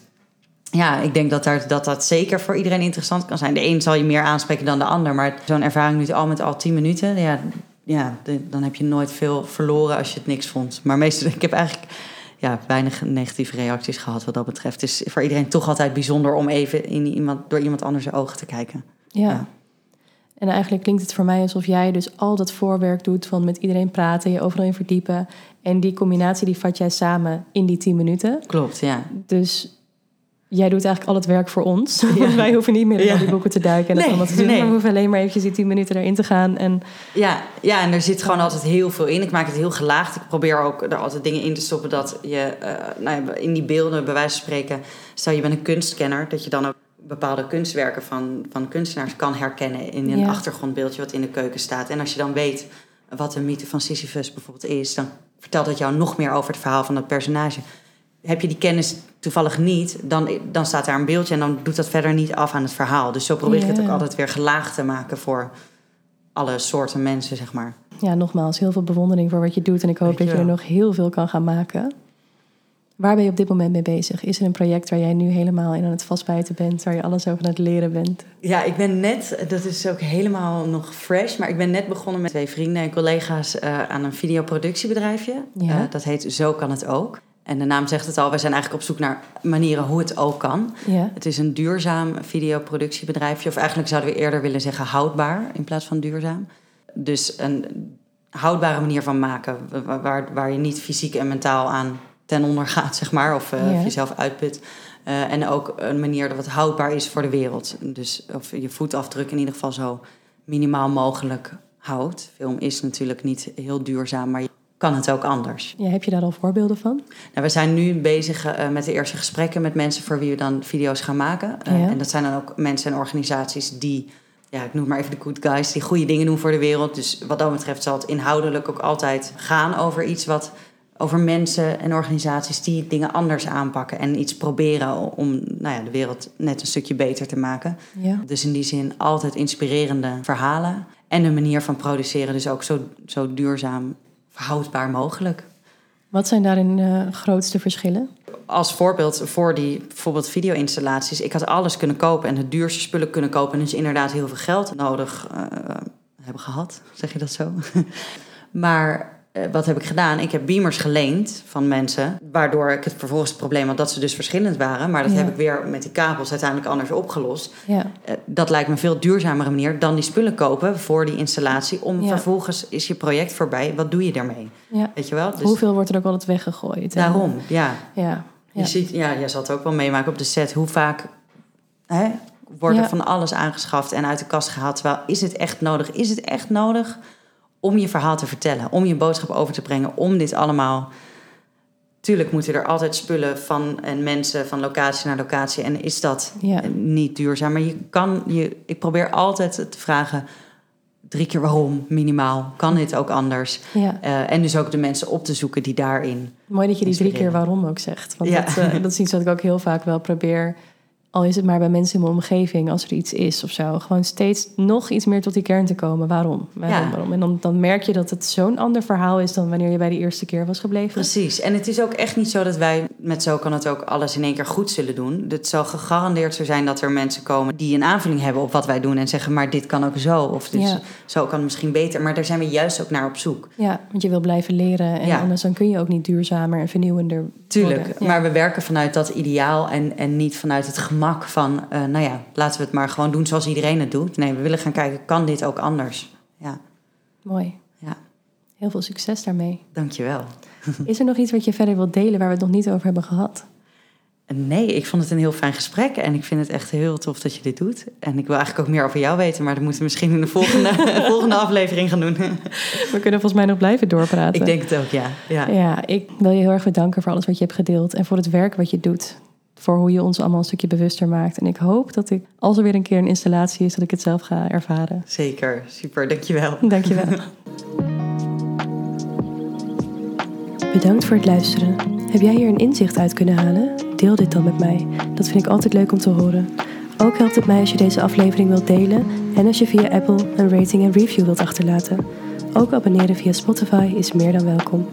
ja, ik denk dat, daar, dat dat zeker voor iedereen interessant kan zijn. De een zal je meer aanspreken dan de ander, maar zo'n ervaring nu al met al tien minuten, ja, ja, de- dan heb je nooit veel verloren als je het niks vond. Maar meestal, ik heb eigenlijk ja, weinig negatieve reacties gehad wat dat betreft. Het is voor iedereen toch altijd bijzonder om even in iemand, door iemand anders ogen te kijken. ja. Ja. En eigenlijk klinkt het voor mij alsof jij dus al dat voorwerk doet van met iedereen praten, je overal in verdiepen. En die combinatie die vat jij samen in die tien minuten. Klopt, ja. Dus jij doet eigenlijk al het werk voor ons. Want wij hoeven niet meer in al die boeken te duiken en dat Nee, allemaal te doen. nee. We hoeven alleen maar eventjes die tien minuten erin te gaan. En Ja, ja, en er zit gewoon altijd heel veel in. Ik maak het heel gelaagd. Ik probeer ook er altijd dingen in te stoppen dat je eh, nou ja, in die beelden, bij wijze van spreken, stel je bent een kunstkenner, dat je dan ook bepaalde kunstwerken van, van kunstenaars kan herkennen in een Ja. achtergrondbeeldje wat in de keuken staat. En als je dan weet wat de mythe van Sisyphus bijvoorbeeld is, dan vertelt dat jou nog meer over het verhaal van dat personage. Heb je die kennis toevallig niet, dan, dan staat daar een beeldje en dan doet dat verder niet af aan het verhaal. Dus zo probeer ik het ook altijd weer gelaagd te maken voor alle soorten mensen, zeg maar. Ja, nogmaals, heel veel bewondering voor wat je doet. En ik hoop dat je er nog heel veel kan gaan maken. Waar ben je op dit moment mee bezig? Is er een project waar jij nu helemaal in aan het vastbijten bent, waar je alles over aan het leren bent? Ja, ik ben net, dat is ook helemaal nog fresh, maar ik ben net begonnen met twee vrienden en collega's uh, aan een videoproductiebedrijfje. Ja. Uh, dat heet Zo kan het ook. En de naam zegt het al, wij zijn eigenlijk op zoek naar manieren hoe het ook kan. Ja. Het is een duurzaam videoproductiebedrijfje, of eigenlijk zouden we eerder willen zeggen houdbaar in plaats van duurzaam. Dus een houdbare manier van maken, waar, waar je niet fysiek en mentaal aan ten onder gaat, zeg maar, of uh, jezelf uitput. Uh, en ook een manier dat het houdbaar is voor de wereld. Dus of je voetafdruk in ieder geval zo minimaal mogelijk houdt. Film is natuurlijk niet heel duurzaam, maar je kan het ook anders. Ja, heb je daar al voorbeelden van? Nou, we zijn nu bezig uh, met de eerste gesprekken met mensen voor wie we dan video's gaan maken. Ja. En dat zijn dan ook mensen en organisaties die, ja, ik noem maar even de good guys, die goede dingen doen voor de wereld. Dus wat dat betreft zal het inhoudelijk ook altijd gaan over iets wat over mensen en organisaties die dingen anders aanpakken en iets proberen om nou ja, de wereld net een stukje beter te maken. Ja. Dus in die zin altijd inspirerende verhalen en een manier van produceren, dus ook zo, zo duurzaam, verhoudbaar mogelijk. Wat zijn daarin de grootste verschillen? Als voorbeeld voor die bijvoorbeeld video-installaties. Ik had alles kunnen kopen en het duurste spullen kunnen kopen. En dus inderdaad heel veel geld nodig uh, hebben gehad. Zeg je dat zo? maar uh, wat heb ik gedaan? Ik heb beamers geleend van mensen, waardoor ik het vervolgens het probleem had dat ze dus verschillend waren. Maar dat heb ik weer met die kabels uiteindelijk anders opgelost. Ja. Uh, dat lijkt me een veel duurzamere manier dan die spullen kopen voor die installatie. Om vervolgens is je project voorbij. Wat doe je daarmee? Weet je wel? Dus Hoeveel wordt er ook altijd weggegooid? Daarom, ja. ja. Je ziet, ja, jij zal het ook wel meemaken op de set. Hoe vaak hè, wordt er van alles aangeschaft en uit de kast gehaald? Terwijl is het echt nodig? Is het echt nodig? Om je verhaal te vertellen, om je boodschap over te brengen, om dit allemaal. Tuurlijk moeten er altijd spullen van en mensen van locatie naar locatie en is dat niet duurzaam. Maar je kan, je, ik probeer altijd te vragen drie keer waarom minimaal. Kan dit ook anders? Ja. Uh, en dus ook de mensen op te zoeken die daarin. Mooi dat je die drie keer waarom ook zegt. Want ja. dat, uh, dat is iets wat ik ook heel vaak wel probeer al is het maar bij mensen in mijn omgeving, als er iets is of zo. Gewoon steeds nog iets meer tot die kern te komen. Waarom? Waarom? waarom? En dan, dan merk je dat het zo'n ander verhaal is dan wanneer je bij de eerste keer was gebleven. Precies. En het is ook echt niet zo dat wij met zo kan het ook alles in één keer goed zullen doen. Het zal gegarandeerd zo zijn dat er mensen komen die een aanvulling hebben op wat wij doen en zeggen, maar dit kan ook zo. Of dus zo kan het misschien beter. Maar daar zijn we juist ook naar op zoek. Ja, want je wil blijven leren. En anders dan kun je ook niet duurzamer en vernieuwender. Tuurlijk. Maar we werken vanuit dat ideaal en, en niet vanuit het gemak van, uh, nou ja, laten we het maar gewoon doen zoals iedereen het doet. Nee, we willen gaan kijken, kan dit ook anders? Ja. Mooi. Ja. Heel veel succes daarmee. Dankjewel. Is er nog iets wat je verder wilt delen waar we het nog niet over hebben gehad? Nee, ik vond het een heel fijn gesprek en ik vind het echt heel tof dat je dit doet. En ik wil eigenlijk ook meer over jou weten, maar dat moeten we misschien in de volgende, volgende aflevering gaan doen. We kunnen volgens mij nog blijven doorpraten. Ik denk het ook, ja. ja. Ja, ik wil je heel erg bedanken voor alles wat je hebt gedeeld en voor het werk wat je doet voor hoe je ons allemaal een stukje bewuster maakt. En ik hoop dat ik, als er weer een keer een installatie is, dat ik het zelf ga ervaren. Zeker, super, dankjewel. Dankjewel. Bedankt voor het luisteren. Heb jij hier een inzicht uit kunnen halen? Deel dit dan met mij. Dat vind ik altijd leuk om te horen. Ook helpt het mij als je deze aflevering wilt delen en als je via Apple een rating en review wilt achterlaten. Ook abonneren via Spotify is meer dan welkom.